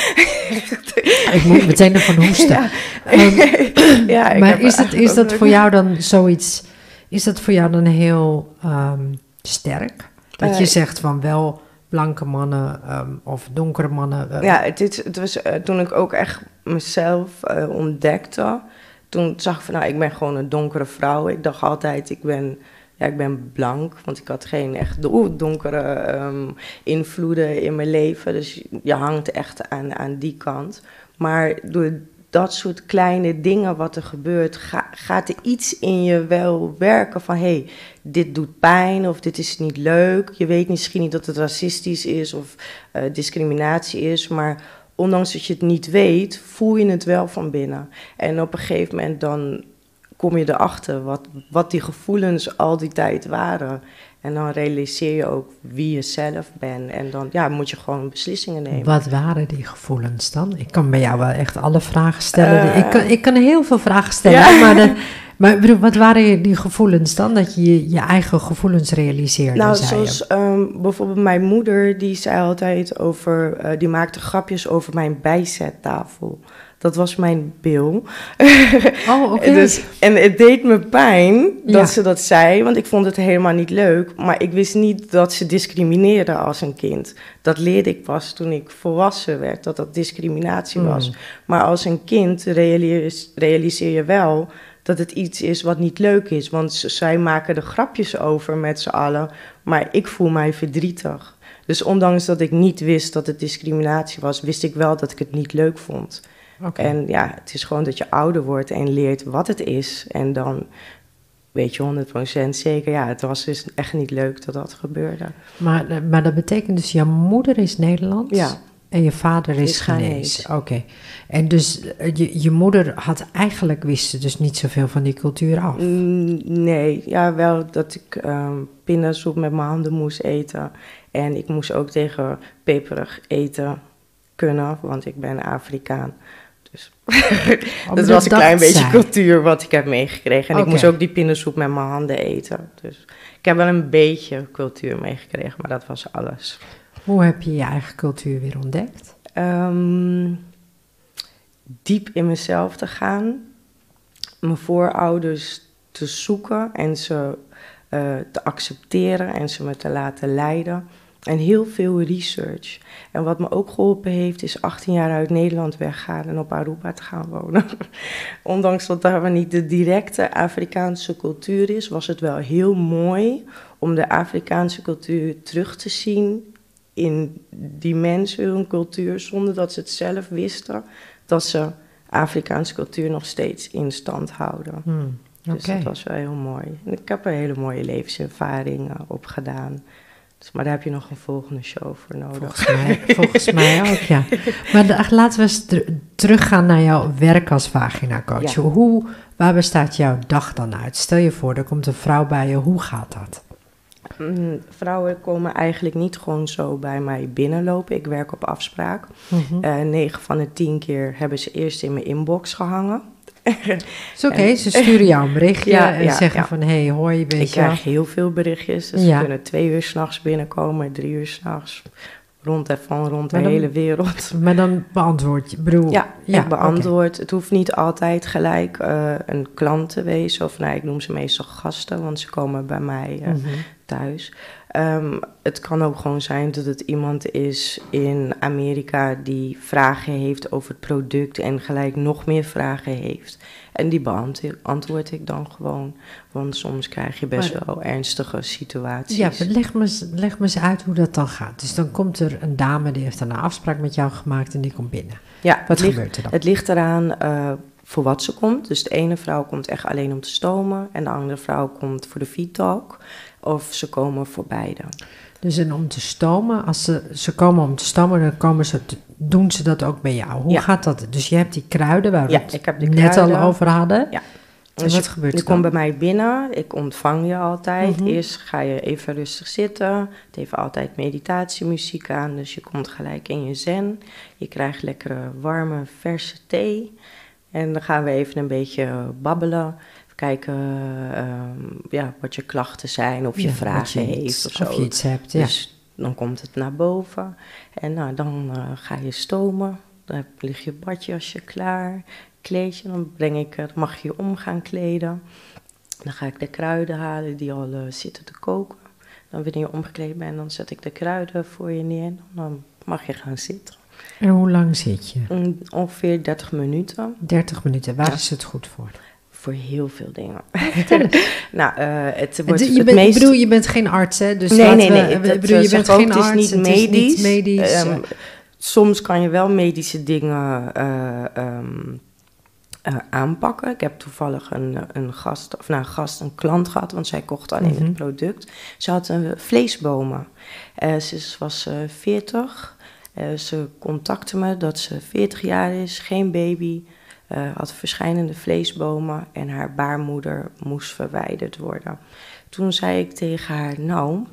ik moet meteen ervan hoesten. Ja. Um, ja, maar is, het, is dat voor jou dan zoiets? Is dat voor jou dan heel um, sterk? Dat uh, je zegt van wel blanke mannen um, of donkere mannen. Uh. Ja, het, het was uh, toen ik ook echt mezelf uh, ontdekte. Toen zag ik van, nou, ik ben gewoon een donkere vrouw. Ik dacht altijd, ik ben, ja, ik ben blank, want ik had geen echt donkere um, invloeden in mijn leven. Dus je hangt echt aan, aan die kant. Maar door dat soort kleine dingen wat er gebeurt, ga, gaat er iets in je wel werken van hé, hey, dit doet pijn of dit is niet leuk. Je weet misschien niet dat het racistisch is of uh, discriminatie is, maar ondanks dat je het niet weet, voel je het wel van binnen. En op een gegeven moment dan kom je erachter wat, wat die gevoelens al die tijd waren. En dan realiseer je ook wie je zelf bent. En dan ja, moet je gewoon beslissingen nemen. Wat waren die gevoelens dan? Ik kan bij jou wel echt alle vragen stellen. Uh, ik, kan, ik kan heel veel vragen stellen. Ja. Maar, de, maar bedoel, wat waren die gevoelens dan? Dat je je eigen gevoelens realiseerde? Nou, zoals um, bijvoorbeeld mijn moeder, die zei altijd over... Uh, die maakte grapjes over mijn bijzettafel. Dat was mijn bil. Oh, oké. Okay. dus, en het deed me pijn dat ja. ze dat zei, want ik vond het helemaal niet leuk. Maar ik wist niet dat ze discrimineerde als een kind. Dat leerde ik pas toen ik volwassen werd, dat dat discriminatie Hmm. was. Maar als een kind realis realiseer je wel dat het iets is wat niet leuk is. Want zij maken er grapjes over met z'n allen, maar ik voel mij verdrietig. Dus ondanks dat ik niet wist dat het discriminatie was, wist ik wel dat ik het niet leuk vond. Okay. En ja, het is gewoon dat je ouder wordt en leert wat het is. En dan weet je 100% zeker, ja, het was dus echt niet leuk dat dat gebeurde. Maar, maar dat betekent dus, jouw moeder is Nederlands? Ja. En je vader is, is Ghanese? Oké. Okay. En dus je, je moeder had eigenlijk, wist dus niet zoveel van die cultuur af? Mm, nee, ja, wel dat ik um, pindasoep met mijn handen moest eten. En ik moest ook tegen peperig eten kunnen, want ik ben Afrikaan. Dus oh, dat was een klein beetje zijn. cultuur wat ik heb meegekregen. En okay. ik moest ook die pindasoep met mijn handen eten. Dus ik heb wel een beetje cultuur meegekregen, maar dat was alles. Hoe heb je je eigen cultuur weer ontdekt? Um, diep in mezelf te gaan. Mijn voorouders te zoeken en ze uh, te accepteren en ze me te laten leiden. En heel veel research. En wat me ook geholpen heeft, is 18 jaar uit Nederland weggaan en op Aruba te gaan wonen. Ondanks dat daar niet de directe Afrikaanse cultuur is, was het wel heel mooi om de Afrikaanse cultuur terug te zien in die mensen, hun cultuur, zonder dat ze het zelf wisten, dat ze Afrikaanse cultuur nog steeds in stand houden. Hmm, Dus dat was wel heel mooi. En ik heb er hele mooie levenservaring op gedaan. Dus, maar daar heb je nog een volgende show voor nodig. Volgens mij, volgens mij ook, ja. Maar laten we eens teruggaan naar jouw werk als vagina-coach. Hoe, waar bestaat jouw dag dan uit? Stel je voor, er komt een vrouw bij je. Hoe gaat dat? Mm, vrouwen komen eigenlijk niet gewoon zo bij mij binnenlopen. Ik werk op afspraak. Mm 9 van de 10 keer hebben ze eerst in mijn inbox gehangen. is oké, ze sturen jou een berichtje en zeggen van... hé, hey, hoor je, weet Ik krijg heel veel berichtjes. Dus ze kunnen twee uur s'nachts binnenkomen, drie uur s'nachts. Rond en van rond de hele wereld. Maar dan beantwoord je, bedoel... Ja, ik beantwoord. Het hoeft niet altijd gelijk uh, een klant te wezen. Of nou, ik noem ze meestal gasten, want ze komen bij mij uh, mm -hmm. thuis. Um, het kan ook gewoon zijn dat het iemand is in Amerika die vragen heeft over het product en gelijk nog meer vragen heeft. En die beantwoord ik dan gewoon, want soms krijg je best maar, wel ernstige situaties. Ja, leg me, leg me eens uit hoe dat dan gaat. Dus dan komt er een dame die heeft een afspraak met jou gemaakt en die komt binnen. Ja, wat ligt, gebeurt er dan? Het ligt eraan uh, voor wat ze komt. Dus de ene vrouw komt echt alleen om te stomen en de andere vrouw komt voor de feed talk of ze komen voor beide. Dus en om te stomen, als ze, ze komen om te stomen, dan komen ze te, doen ze dat ook bij jou. Hoe Ja. gaat dat? Dus je hebt die kruiden waar we Ja, het ik heb die net al over hadden. Ja. En Dus wat je- gebeurt Je er dan? komt bij mij binnen, ik ontvang je altijd. Mhm. Eerst ga je even rustig zitten. Het heeft altijd meditatiemuziek aan, dus je komt gelijk in je zen. Je krijgt lekkere, warme, verse thee. En dan gaan we even een beetje babbelen. Kijken ehm, ja, wat je klachten zijn, of je Ja, vragen je heeft of zo. Of je iets hebt, ja. Dus dan komt het naar boven. En nou, dan eh, ga je stomen. Dan lig je badje als je klaar. Kleed je, dan breng ik, eh, dan mag je je om gaan kleden. Dan ga ik de kruiden halen die al eh, zitten te koken. Dan wanneer je omgekleed bent, dan zet ik de kruiden voor je neer. Dan mag je gaan zitten. En hoe lang zit je? Mm, Ongeveer 30 minuten 30 minuten. Waar Ja. is het goed voor? Voor heel veel dingen. Nou, eh, het wordt je, het bent, meest... ik bedoel, je bent geen arts, hè? Dus nee, nee, we- nee. het- bedoel, je bent geen het is arts. niet het medisch. is niet medisch. Ehm, soms kan je wel medische dingen eh, ehm, eh, aanpakken. Ik heb toevallig een, een gast, of nou een gast, een klant gehad, want zij kocht alleen Mhm. het product. Ze had een vleesbomen. Eh, ze was eh 40. Eh, ze contacte me dat ze 40 jaar is, geen baby, eh, had verschillende vleesbomen en haar baarmoeder moest verwijderd worden. Toen zei ik tegen haar, nou,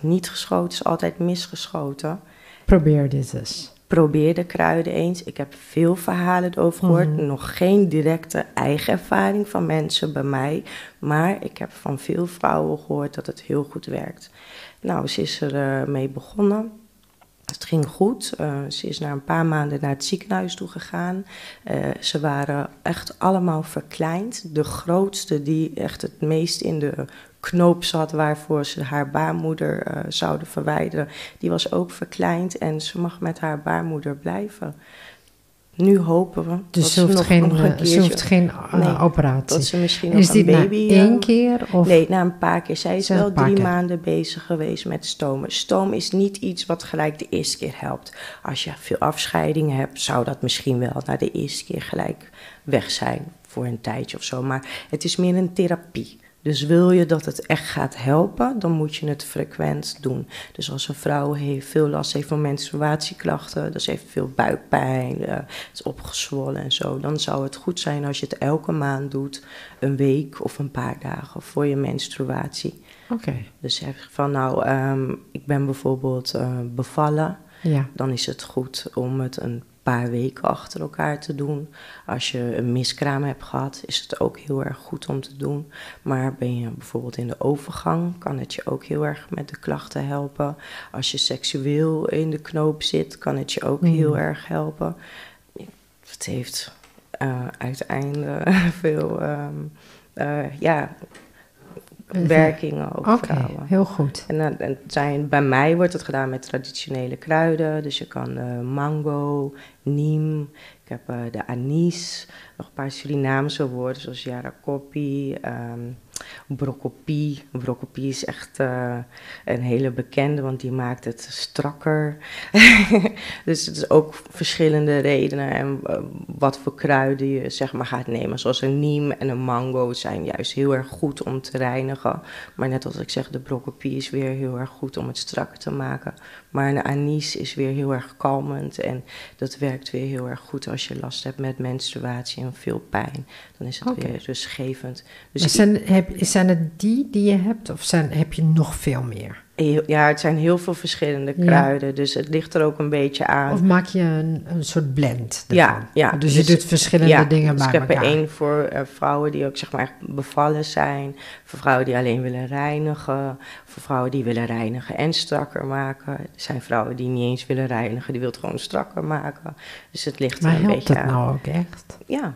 niet geschoten is altijd misgeschoten. Probeer dit eens. Probeer de kruiden eens. Ik heb veel verhalen erover gehoord. Mhm. Nog geen directe eigen ervaring van mensen bij mij. Maar ik heb van veel vrouwen gehoord dat het heel goed werkt. Nou, ze is er mee begonnen. Het ging goed. Eh, ze is na een paar maanden naar het ziekenhuis toe gegaan. Eh, ze waren echt allemaal verkleind. De grootste, die echt het meest in de knoop zat, waarvoor ze haar baarmoeder eh, zouden verwijderen, die was ook verkleind en ze mag met haar baarmoeder blijven. Nu hopen we Dus ze hoeft nog, geen, nog een eh, ze hoeft geen eh, Nee, operatie. dat ze misschien En is nog een baby... eh, één keer? Of? Nee, na een paar keer. Zij is wel drie keer. maanden bezig geweest met stomen. Stoom is niet iets wat gelijk de eerste keer helpt. Als je veel afscheidingen hebt, zou dat misschien wel na de eerste keer gelijk weg zijn voor een tijdje of zo. Maar het is meer een therapie. Dus wil je dat het echt gaat helpen, dan moet je het frequent doen. Dus als een vrouw heeft veel last heeft van menstruatieklachten, dus heeft veel buikpijn, eh, is opgezwollen en zo, dan zou het goed zijn als je het elke maand doet, een week of een paar dagen voor je menstruatie. Oké, Dus zeg van nou, ehm, ik ben bijvoorbeeld eh, bevallen, ja. dan is het goed om het een paar weken achter elkaar te doen. Als je een miskraam hebt gehad, is het ook heel erg goed om te doen. Maar ben je bijvoorbeeld in de overgang, kan het je ook heel erg met de klachten helpen. Als je seksueel in de knoop zit, kan het je ook Mm. heel erg helpen. Het heeft eh, uiteindelijk veel, ehm, eh, ja, werkingen ook Oké, vrouwen. heel goed. En, dan- en het zijn, bij mij wordt het gedaan met traditionele kruiden. Dus je kan eh, mango, neem, ik heb eh, de anis, nog een paar Surinaamse woorden zoals jarakopi, ehm brokopie. Brokopie is echt eh, een hele bekende, want die maakt het strakker. dus het is ook verschillende redenen en eh, wat voor kruiden je zeg maar gaat nemen. Zoals een neem en een mango zijn juist heel erg goed om te reinigen. Maar net als ik zeg, de brokopie is weer heel erg goed om het strakker te maken. Maar een anis is weer heel erg kalmend en dat werkt weer heel erg goed als je last hebt met menstruatie en veel pijn. Dan is het weer rustgevend. Dus zijn, heb, zijn het die die je hebt of zijn, heb je nog veel meer? Heel- ja, het zijn heel veel verschillende Ja. kruiden, dus het ligt er ook een beetje aan. Of maak je een, een soort blend Ja, ervan? ja. Dus je Dus- doet verschillende ja, dingen dus bij ik heb er één voor eh, vrouwen die ook zeg maar echt bevallen zijn. Voor vrouwen die alleen willen reinigen. Voor vrouwen die willen reinigen en strakker maken. Er zijn vrouwen die niet eens willen reinigen, die wil het gewoon strakker maken. Dus het ligt er Maar een helpt beetje dat aan. nou ook echt? Ja.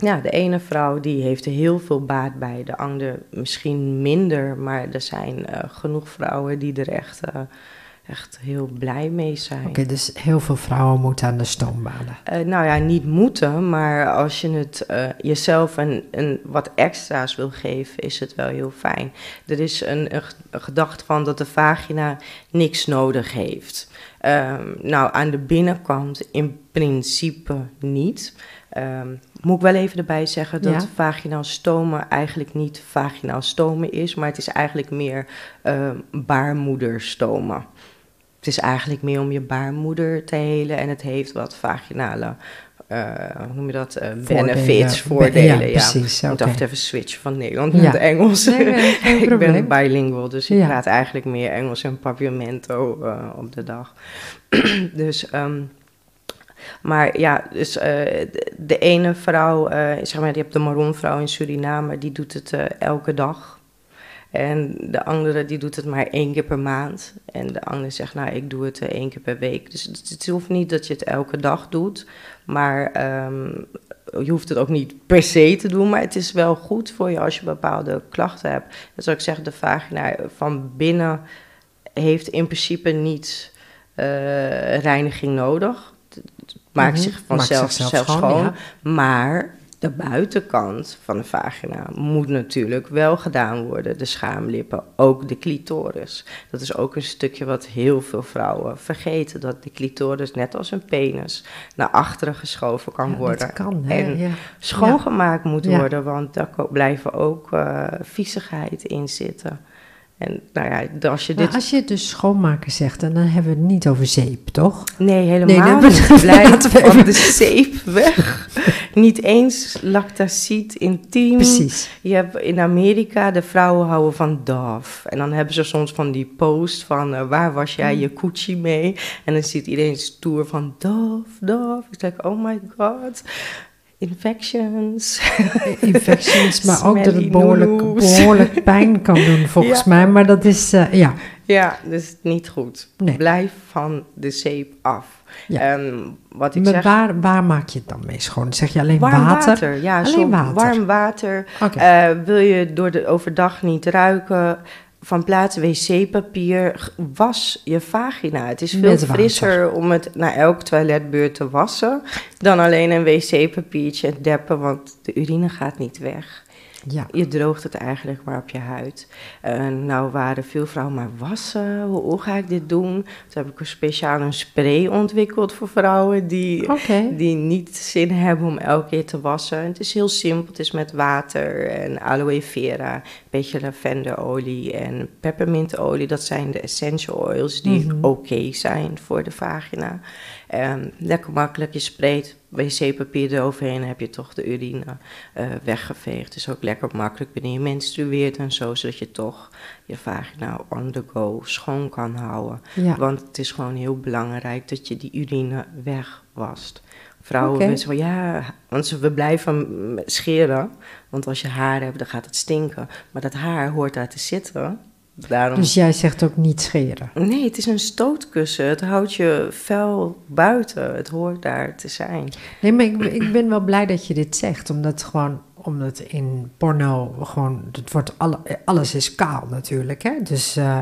Ja, de ene vrouw die heeft er heel veel baat bij, de andere misschien minder. Maar er zijn eh, genoeg vrouwen die er echt, eh, echt heel blij mee zijn. Oké, dus heel veel vrouwen moeten aan de stoombaden. Eh, nou ja, niet moeten, maar als je het jezelf een, een wat extra's wil geven, is het wel heel fijn. Er is een, een gedachte van dat de vagina niks nodig heeft. Ehm, nou, aan de binnenkant in principe niet. Ehm, moet ik wel even erbij zeggen dat Ja. vaginaal stomen eigenlijk niet vaginaal stomen is, maar het is eigenlijk meer ehm baarmoederstomen. Het is eigenlijk meer om je baarmoeder te helen en het heeft wat vaginale, eh, hoe noem je dat, eh, benefits, voordelen. Ja, ja. precies. Ik moet altijd even switchen van Nederland Ja. naar het Engels. Nee, ik ben bilingual, dus ik praat eigenlijk meer Engels en papiamento eh, op de dag. dus, ehm, maar ja, dus eh, de, ene vrouw, eh, zeg maar, je hebt de Maronvrouw in Suriname, die doet het eh, elke dag. En de andere die doet het maar één keer per maand. En de andere zegt, nou, ik doe het één keer per week. Dus het, hoeft niet dat je het elke dag doet. Maar ehm, je hoeft het ook niet per se te doen. Maar het is wel goed voor je als je bepaalde klachten hebt. Dus zoals ik zeg, de vagina van binnen heeft in principe niet reiniging nodig. Maakt Mhm. zich Maakt vanzelf zichzelf zelf schoon, schoon. ja. Maar de buitenkant van de vagina moet natuurlijk wel gedaan worden. De schaamlippen, ook de clitoris. Dat is ook een stukje wat heel veel vrouwen vergeten. Dat de clitoris, net als een penis, naar achteren geschoven kan Ja, worden. Dat kan, hè? En ja. Schoongemaakt moet worden, want daar blijven ook eh viezigheid in zitten. En nou ja, als je Maar dit... als je dus schoonmaken zegt, en dan hebben we het niet over zeep, toch? Nee, helemaal nee, niet. Blijf van de zeep weg. niet eens lactacid intiem. Precies. Je hebt in Amerika, de vrouwen houden van Dove. En dan hebben ze soms van die post van, eh, waar was jij Mm. je Gucci mee? En dan ziet iedereen stoer van Dove, Dove. Ik denk, oh my god, infections. Infecties, maar ook dat het behoorlijk, behoorlijk pijn kan doen, volgens Ja. mij. Maar dat is, eh, ja. ja, dus niet goed. Nee. Blijf van de zeep af. Ja. En wat ik Maar zeg... waar, waar maak je het dan mee schoon? Zeg je alleen warm water? water. Ja, Alleen zo water. warm water. Oké. Eh, wil je door de overdag niet ruiken? Van plaats wc-papier, was je vagina. Het is veel frisser om het na elk toiletbeurt te wassen... dan alleen een wc-papiertje en deppen, want de urine gaat niet weg. Ja. Je droogt het eigenlijk maar op je huid. Nou waren veel vrouwen maar wassen. Hoe, hoe ga ik dit doen? Toen heb ik een speciaal een spray ontwikkeld voor vrouwen die die niet zin hebben om elke keer te wassen. Het is heel simpel. Het is met water en aloe vera, een beetje lavenderolie en peppermintolie. Dat zijn de essential oils die Mhm. oké zijn voor de vagina. Ehm, lekker makkelijk. Je spreekt wc-papier eroverheen, heb je toch de urine eh, weggeveegd. Het is ook lekker makkelijk wanneer je menstrueert en zo, zodat je toch je vagina on the go schoon kan houden. Ja. Want het is gewoon heel belangrijk dat je die urine wegwast. Vrouwen van ja, want ze, we blijven scheren. Want als je haar hebt, dan gaat het stinken. Maar dat haar hoort daar te zitten. Daarom... Dus jij zegt ook niet scheren. Nee, het is een stootkussen. Het houdt je vel buiten. Het hoort daar te zijn. Nee, maar ik, ik ben wel blij dat je dit zegt. Omdat gewoon omdat in porno gewoon, het wordt alle, alles is kaal natuurlijk. Hè? Dus, eh,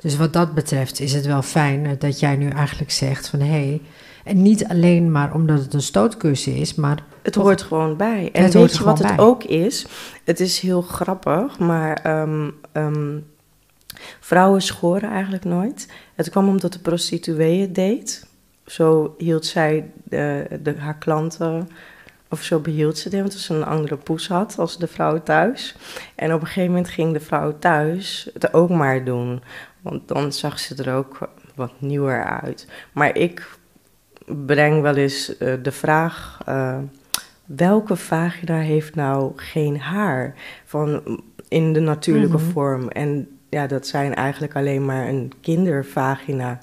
dus wat dat betreft is het wel fijn dat jij nu eigenlijk zegt van hé, hey, en niet alleen maar omdat het een stootkussen is, maar. Het hoort gewoon bij. En weet je wat het ook is? Het is heel grappig, maar ehm, ehm, vrouwen schoren eigenlijk nooit. Het kwam omdat de prostituee het deed. Zo hield zij de, de, haar klanten, of zo behield ze die, want ze een andere poes had als de vrouw thuis. En op een gegeven moment ging de vrouw thuis het ook maar doen. Want dan zag ze er ook wat nieuwer uit. Maar ik breng wel eens uh, de vraag: uh, welke vagina heeft nou geen haar van, in de natuurlijke mm -hmm. vorm? En ja, dat zijn eigenlijk alleen maar een kindervagina.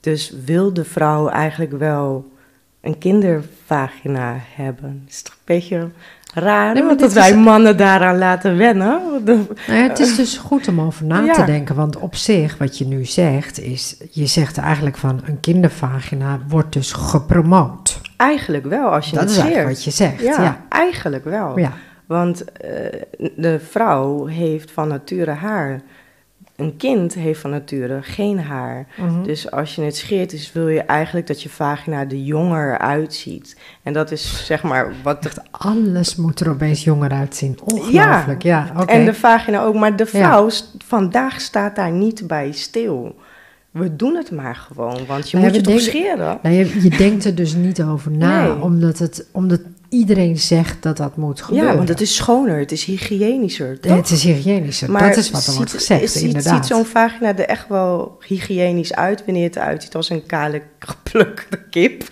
Dus wil de vrouw eigenlijk wel een kindervagina hebben? Is toch een beetje raar, nee, dat wij mannen daaraan laten wennen. Nou ja, het is dus goed om over na ja. te denken, want op zich, wat je nu zegt, is... je zegt eigenlijk van een kindervagina wordt dus gepromoot. Eigenlijk wel, als je dat is eigenlijk wat je zegt. Ja, ja. eigenlijk wel. Want uh, de vrouw heeft van nature haar... Een kind heeft van nature geen haar. Mhm. Mm -hmm. Dus als je het scheert, dus wil je eigenlijk dat je vagina er jonger uitziet. En dat is zeg maar wat. Echt alles moet er opeens jonger uitzien. Ongelooflijk. Ja, ja okay. en de vagina ook. Maar de vrouw ja. vandaag staat daar niet bij stil. We doen het maar gewoon, want je nou, moet je toch scheren. Nou, je, je, denkt er dus niet over na, nee. omdat, het, omdat iedereen zegt dat dat moet gebeuren. Ja, want het is schoner, het is hygiënischer. Toch? Het is hygiënischer, maar dat is wat er ziet, wordt gezegd, is, inderdaad. Ziet zo'n vagina er echt wel hygiënisch uit wanneer het eruit ziet als een kale geplukte kip?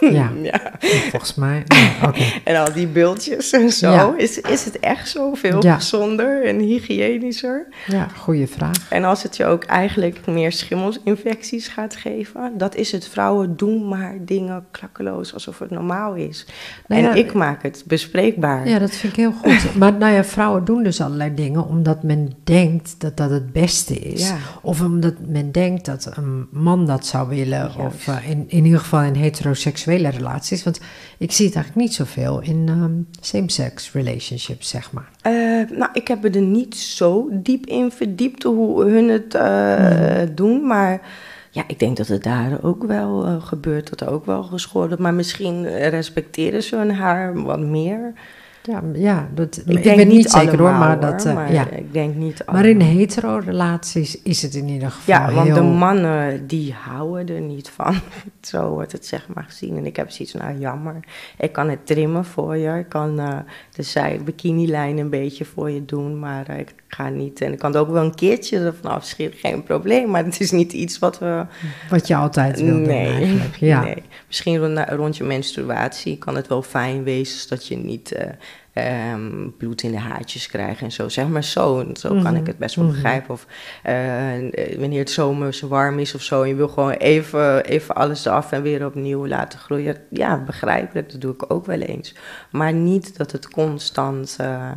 Ja, ja. volgens mij. Ja, okay. En al die bultjes en zo. Ja. Is, is het echt zo veel Ja. gezonder en hygiënischer? Ja, goede vraag. En als het je ook eigenlijk meer schimmelsinfecties gaat geven, dat is het. Vrouwen doen maar dingen klakkeloos alsof het normaal is. Nou en ik maak het bespreekbaar. Ja, dat vind ik heel goed. Maar nou ja, vrouwen doen dus allerlei dingen omdat men denkt dat dat het beste is. Of omdat men denkt dat een man dat zou willen. Juist. Of uh, in, in ieder geval in heteroseksuele relaties. Want ik zie het eigenlijk niet zoveel in um, same-sex relationships, zeg maar. Uh, nou, ik heb er niet zo diep in verdiept hoe hun het uh, mm. doen, maar ja, ik denk dat het daar ook wel uh, gebeurt, dat er ook wel geschoren wordt. Maar misschien respecteren ze hun haar wat meer. Ja, ja dat, ik, ik denk ben niet, zeker hoor, maar dat. Maar ja. Ik denk niet maar in hetero-relaties is het in ieder geval. Ja, want heel... de mannen die houden er niet van. Zo wordt het zeg maar gezien. En ik heb zoiets van, nou jammer. Ik kan het trimmen voor je. Ik kan uh, de zij bikinilijn een beetje voor je doen. Maar uh, ik ga niet. En ik kan er ook wel een keertje ervan afschieten. Geen probleem. Maar het is niet iets wat we. Wat je altijd wil nee, doen eigenlijk. Ja. Nee. Misschien rond je menstruatie kan het wel fijn wezen. Zodat je niet. Uh, Um, bloed in de haartjes krijgen en zo. Zeg maar zo. Zo mm -hmm. kan ik het best wel mm -hmm. begrijpen. Of uh, wanneer het zomers warm is of zo. En je wil gewoon even, even alles eraf en weer opnieuw laten groeien. Ja, begrijpelijk. Dat doe ik ook wel eens. Maar niet dat het constant uh,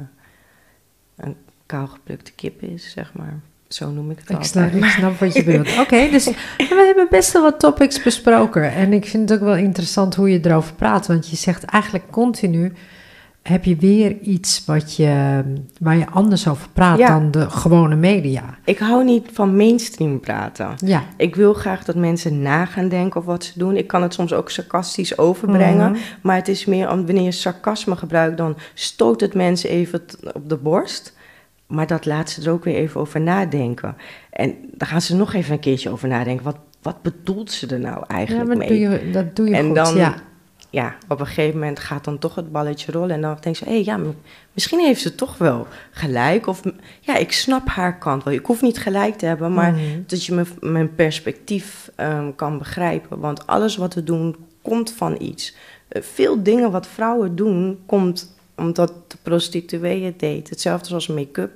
een kaalgeplukte kip is, zeg maar. Zo noem ik het ik altijd. snap, ik snap wat je bedoelt. Oké, okay, dus we hebben best wel wat topics besproken. En ik vind het ook wel interessant hoe je erover praat. Want je zegt eigenlijk continu heb je weer iets wat je, waar je anders over praat ja. dan de gewone media. Ik hou niet van mainstream praten. Ja. Ik wil graag dat mensen na gaan denken of wat ze doen. Ik kan het soms ook sarcastisch overbrengen. Mm -hmm. Maar het is meer, om, wanneer je sarcasme gebruikt, dan stoot het mensen even op de borst. Maar dat laat ze er ook weer even over nadenken. En dan gaan ze nog even een keertje over nadenken. Wat, wat bedoelt ze er nou eigenlijk ja, mee? Doe je, dat doe je en goed, dan, ja ja, op een gegeven moment gaat dan toch het balletje rollen. En dan denkt ze, hé, hey, ja, misschien heeft ze toch wel gelijk. Of ja, ik snap haar kant wel. Ik hoef niet gelijk te hebben, maar mm. dat je mijn perspectief um, kan begrijpen. Want alles wat we doen, komt van iets. Uh, veel dingen wat vrouwen doen, komt omdat de prostituee het deed. Hetzelfde zoals make-up,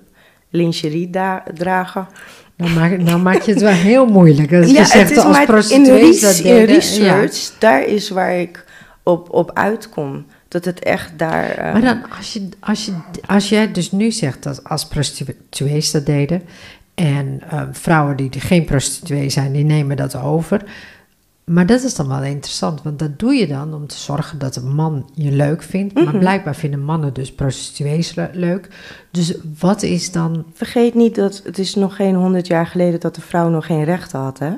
lingerie dragen. Nou maak, nou maak je het wel heel moeilijk. Dat ja, je zegt het is als maar prostituee in, dat in research, ja. daar is waar ik op, op uitkom. Dat het echt daar. Uh... Maar dan, als, je, als, je, als jij dus nu zegt dat als prostituees dat deden. en uh, vrouwen die geen prostituee zijn, die nemen dat over. Maar dat is dan wel interessant, want dat doe je dan om te zorgen dat een man je leuk vindt. Maar Mhm. blijkbaar vinden mannen dus prostituees le- leuk. Dus wat is dan. Vergeet niet dat het is nog geen honderd jaar geleden dat de vrouw nog geen rechten had, hè?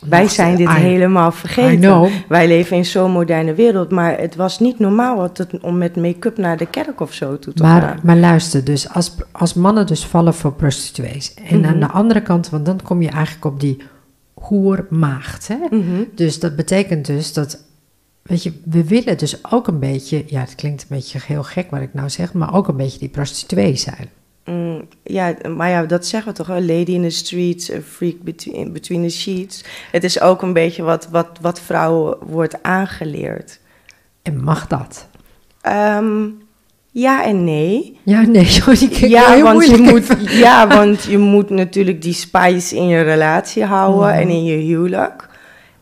Wij zijn dit I- helemaal vergeten. Wij leven in zo'n moderne wereld, maar het was niet normaal wat het- om met make-up naar de kerk of zo toe te Maar, gaan. maar luister, dus als, als mannen dus vallen voor prostituees. En Mhm. aan de andere kant, want dan kom je eigenlijk op die hoermaagd. Hè? Mhm. Dus dat betekent dus dat, weet je, we willen dus ook een beetje, ja, het klinkt een beetje heel gek wat ik nou zeg, maar ook een beetje die prostituee zijn. Mm, ja, maar ja, dat zeggen we toch, lady in the streets, a freak between, between the sheets. Het is ook een beetje wat, wat, wat vrouwen wordt aangeleerd. En mag dat? Ehm, ja en nee. Ja, nee, kijk Ja heel want, je moet, ja, want je moet natuurlijk die spice in je relatie houden Mhm. en in je huwelijk.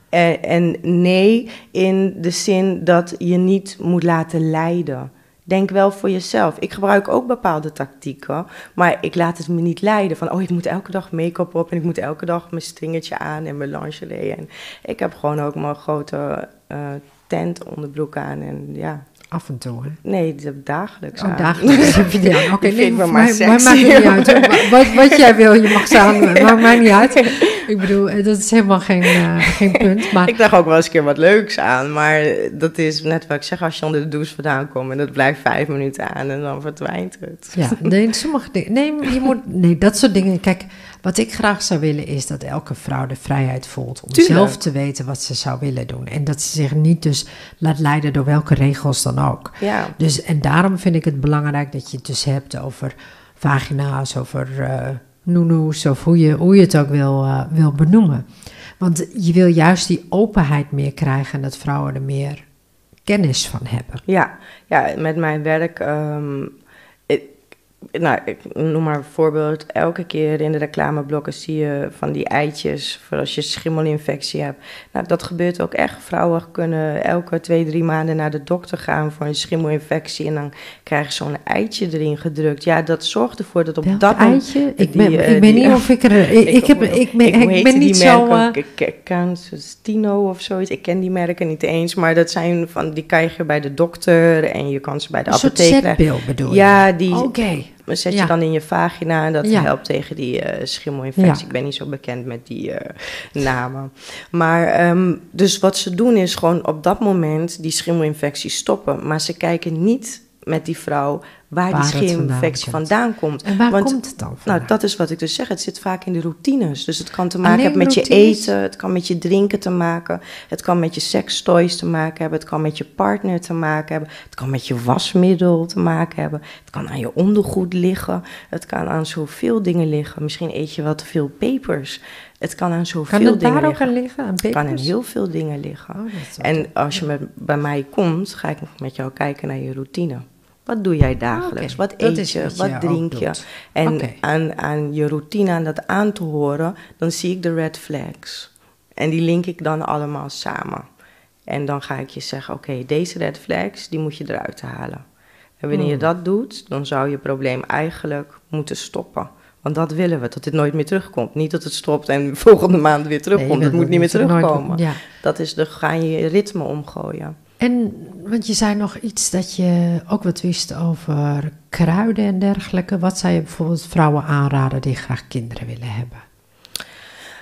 En, en nee, in de zin dat je niet moet laten leiden. Denk wel voor jezelf. Ik gebruik ook bepaalde tactieken, maar ik laat het me niet leiden. Van, oh, ik moet elke dag make-up op en ik moet elke dag mijn stringertje aan en mijn lingerie. En ik heb gewoon ook mijn grote eh tent onderbroek aan en ja... Af en toe, hè? Nee, dagelijks. Oh, dagelijks heb je die aan. Oké, Die nee, maar maakt sexy. het niet uit. Wat, wat jij wil, je mag staan, maakt mij niet uit. Ik bedoel, eh, dat is helemaal geen, eh, geen punt. Maar Ik dacht ook wel eens een keer wat leuks aan, maar dat is net wat ik zeg, als je onder de douche vandaan komt en dat blijft vijf minuten aan en dan verdwijnt het. Ja, nee, sommige dingen. Nee, je moet, nee, dat soort dingen. Kijk, wat ik graag zou willen is dat elke vrouw de vrijheid voelt om Tuurlijk. zelf te weten wat ze zou willen doen. En dat ze zich niet dus laat leiden door welke regels dan ook. Ja, Dus, en daarom vind ik het belangrijk dat je het dus hebt over vagina's, over eh noenoes, of hoe je, hoe je het ook wil, eh, wil benoemen. Want je wil juist die openheid meer krijgen en dat vrouwen er meer kennis van hebben. ja, ja met mijn werk, ehm, nou, ik noem maar een voorbeeld, elke keer in de reclameblokken zie je van die eitjes voor als je schimmelinfectie hebt. Nou, dat gebeurt ook echt. Vrouwen kunnen elke twee, drie maanden naar de dokter gaan voor een schimmelinfectie en dan krijgen ze zo'n eitje erin gedrukt. Ja, dat zorgt ervoor dat op Welk dat moment... eitje? Ik ben, eh, ik ben niet of ik er... Ik, ik, heb, ik ben, ik ben niet zo... eh, of zoiets. Ik ken die merken niet eens, maar dat zijn van die krijg je bij de dokter en je kan ze bij de een apotheek krijgen. bedoel je? Ja, die Oké. Zet je dan in je vagina en dat helpt tegen die eh, schimmelinfectie. Ik ben niet zo bekend met die eh, namen. Maar ehm, dus wat ze doen is gewoon op dat moment die schimmelinfectie stoppen. Maar ze kijken niet met die vrouw waar, Waar die vandaan schimmelinfectie komt. vandaan komt. En waar Want- komt het dan Nou, dat is wat ik dus zeg. Het zit vaak in de routines. Dus het kan te maken Alleen hebben met je eten, het kan met je drinken te maken, het kan met je sekstoys te maken hebben, het kan met je partner te maken hebben, het kan met je wasmiddel te maken hebben, het kan aan je ondergoed liggen, het kan aan zoveel dingen liggen. Misschien eet je wat te veel pepers. Het kan aan zoveel kan het dingen daar ook liggen. aan liggen? Aan Het kan aan heel veel dingen liggen. Oh, wel En als je met, bij mij komt, ga ik met jou kijken naar je routine. Wat doe jij dagelijks? Oké, Wat eet je? wat Wat je drink je? doet. En aan, aan je routine, aan dat aan te horen, dan zie ik de red flags. En die link ik dan allemaal samen. En dan ga ik je zeggen, oké, deze red flags, die moet je eruit halen. En wanneer je Hmm. dat doet, dan zou je probleem eigenlijk moeten stoppen. Want dat willen we, dat het nooit meer terugkomt. Niet dat het stopt en volgende maand weer terugkomt. Nee, het moet niet meer nooit- terugkomen. Ja. Dat is de, ga je je ritme omgooien. En, want je zei nog iets dat je ook wat wist over kruiden en dergelijke. Wat zou je bijvoorbeeld vrouwen aanraden die graag kinderen willen hebben?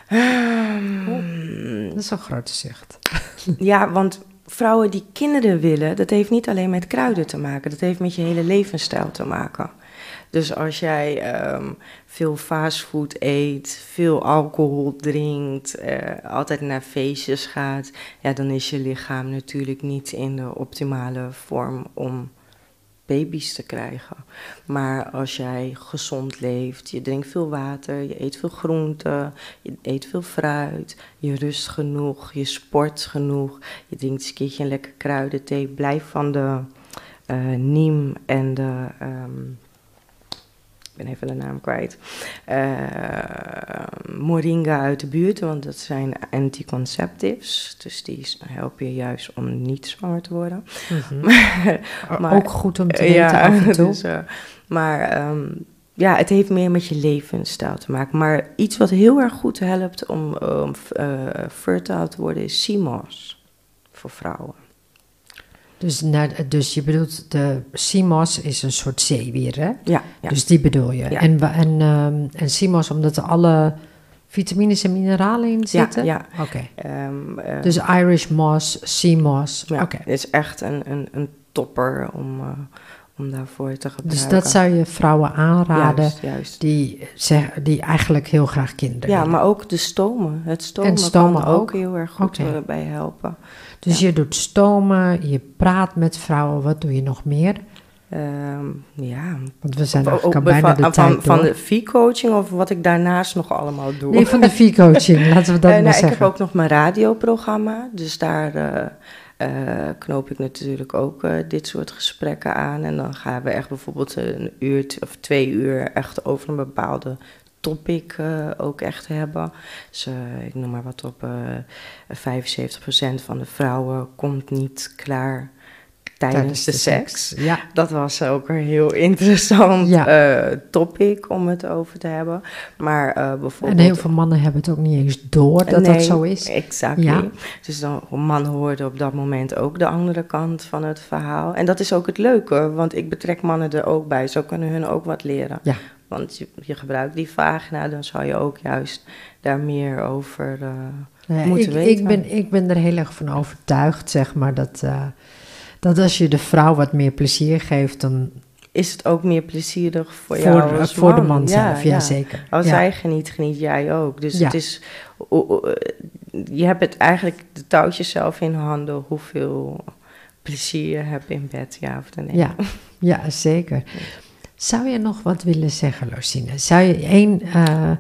Ehm, Dat is een grote zucht. Ja, want vrouwen die kinderen willen, dat heeft niet alleen met kruiden te maken. Dat heeft met je hele levensstijl te maken. Dus als jij ehm, veel fastfood eet, veel alcohol drinkt, eh, altijd naar feestjes gaat, ja, dan is je lichaam natuurlijk niet in de optimale vorm om baby's te krijgen. Maar als jij gezond leeft, je drinkt veel water, je eet veel groenten, je eet veel fruit, je rust genoeg, je sport genoeg, je drinkt een keertje lekker kruidenthee, blijf van de eh neem en de... ehm, ben even de naam kwijt. eh, moringa uit de buurt, want dat zijn anticonceptives. Dus die helpen je juist om niet zwanger te worden. Maar- ook goed om te weten ja, af en toe. dus, eh, maar ehm, ja, het heeft meer met je levensstijl te maken. Maar iets wat heel erg goed helpt om um, uh, fertile te worden is CMOS voor vrouwen. Dus, dus je bedoelt, de CMOS is een soort zeewier, hè? Ja. ja. Dus die bedoel je. Ja. En, en, um, en CMOS, omdat er alle vitamines en mineralen in zitten? Ja. ja. Oké. Okay. Um, uh, dus Irish moss, CMOS. Ja, Oké. Okay. is echt een, een, een topper om... Uh, om daarvoor te gebruiken. Dus dat zou je vrouwen aanraden juist, juist. Die, zeg, die eigenlijk heel graag kinderen Ja, maar ook de stomen. Het stomen, en stomen kan ook, ook heel erg goed okay. bij helpen. Dus ja. je doet stomen, je praat met vrouwen. Wat doe je nog meer? Um, ja. Want we zijn eigenlijk al bijna de van, tijd van, van de V-coaching of wat ik daarnaast nog allemaal doe? Nee, van de V-coaching, laten we dat uh, maar nou, zeggen. Ik heb ook nog mijn radioprogramma, dus daar... Uh, uh, knoop ik natuurlijk ook dit soort gesprekken aan. En dan gaan we echt bijvoorbeeld een uur of twee uur echt over een bepaalde topic uh, ook echt hebben. Dus ik noem maar wat op, 75% van de vrouwen komt niet klaar tijdens, tijdens de, de, seks. seks. Ja. Dat was ook een heel interessant ja. topic om het over te hebben. Maar bijvoorbeeld... En heel veel mannen hebben het ook niet eens door dat nee, dat zo is. exactly. Ja. Dus dan, mannen hoorden op dat moment ook de andere kant van het verhaal. En dat is ook het leuke, want ik betrek mannen er ook bij. Zo kunnen hun ook wat leren. Ja. Want je, je gebruikt die vagina, dan zou je ook juist daar meer over uh, ja, moeten ik, weten. Ik ben, ik ben er heel erg van overtuigd, zeg maar, dat... Uh, dat als je de vrouw wat meer plezier geeft, dan... Is het ook meer plezierig voor, voor jou als Voor man. de man zelf, ja, ja. zeker. Als zij geniet, geniet jij ook. Dus het is... Je hebt het eigenlijk de touwtjes zelf in handen... hoeveel plezier je hebt in bed, ja of nee. Ja, ja zeker. Zou je nog wat willen zeggen, Lucine? Zou je één... Uh,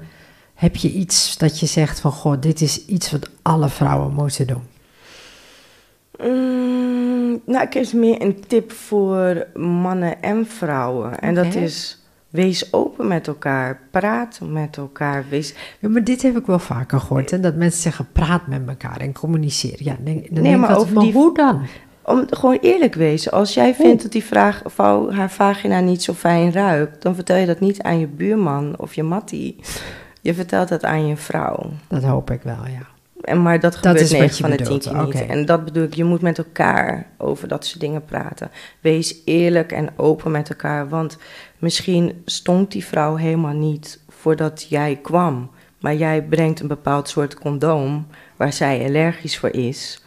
heb je iets dat je zegt van... Goh, dit is iets wat alle vrouwen moeten doen? Mm, nou, ik heb meer een tip voor mannen en vrouwen. En okay. dat is, wees open met elkaar, praat met elkaar. Wees... Ja, maar dit heb ik wel vaker gehoord, hè? dat mensen zeggen, praat met elkaar en communiceer. Ja, dan nee, maar, die, hoe dan? Om gewoon eerlijk wezen. Als jij vindt dat die vraag, vrouw haar vagina niet zo fijn ruikt... dan vertel je dat niet aan je buurman of je mattie. Je vertelt dat aan je vrouw. Dat hoop ik wel, ja. En, maar dat, dat gebeurt 9 van de 10 bedoelt. keer niet. Okay. En dat bedoel ik, je moet met elkaar over dat soort dingen praten. Wees eerlijk en open met elkaar. Want misschien stond die vrouw helemaal niet voordat jij kwam. Maar jij brengt een bepaald soort condoom waar zij allergisch voor is.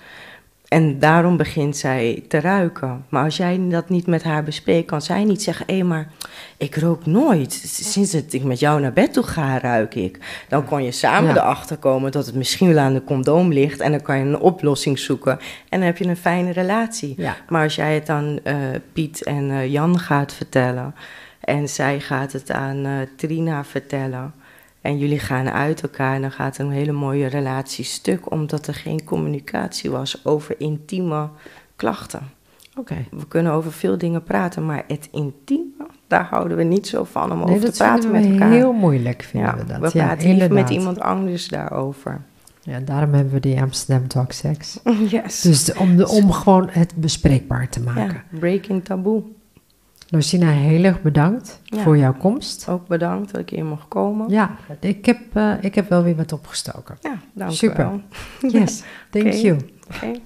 En daarom begint zij te ruiken. Maar als jij dat niet met haar bespreekt, kan zij niet zeggen: hé, maar ik rook nooit. Sinds dat ik met jou naar bed toe ga, ruik ik. Dan kon je samen ja. erachter komen dat het misschien wel aan de condoom ligt. En dan kan je een oplossing zoeken. En dan heb je een fijne relatie. Ja. Maar als jij het aan uh, Piet en uh, Jan gaat vertellen. En zij gaat het aan uh, Trina vertellen. En jullie gaan uit elkaar en dan gaat een hele mooie relatie stuk, omdat er geen communicatie was over intieme klachten. Oké. Okay. We kunnen over veel dingen praten, maar het intieme, daar houden we niet zo van om nee, over te praten met elkaar. heel moeilijk, vinden ja, we dat. We praten ja, liever met iemand anders daarover. Ja, daarom hebben we die Amsterdam Talk Sex. Yes. Dus om, de, om gewoon het bespreekbaar te maken. Ja, breaking taboe. Lucina, heel erg bedankt ja. voor jouw komst. Ook bedankt dat ik hier mocht komen. Ja, ik heb, uh, ik heb wel weer wat opgestoken. Ja, dank Super. wel. Yes, thank okay. you. Okay.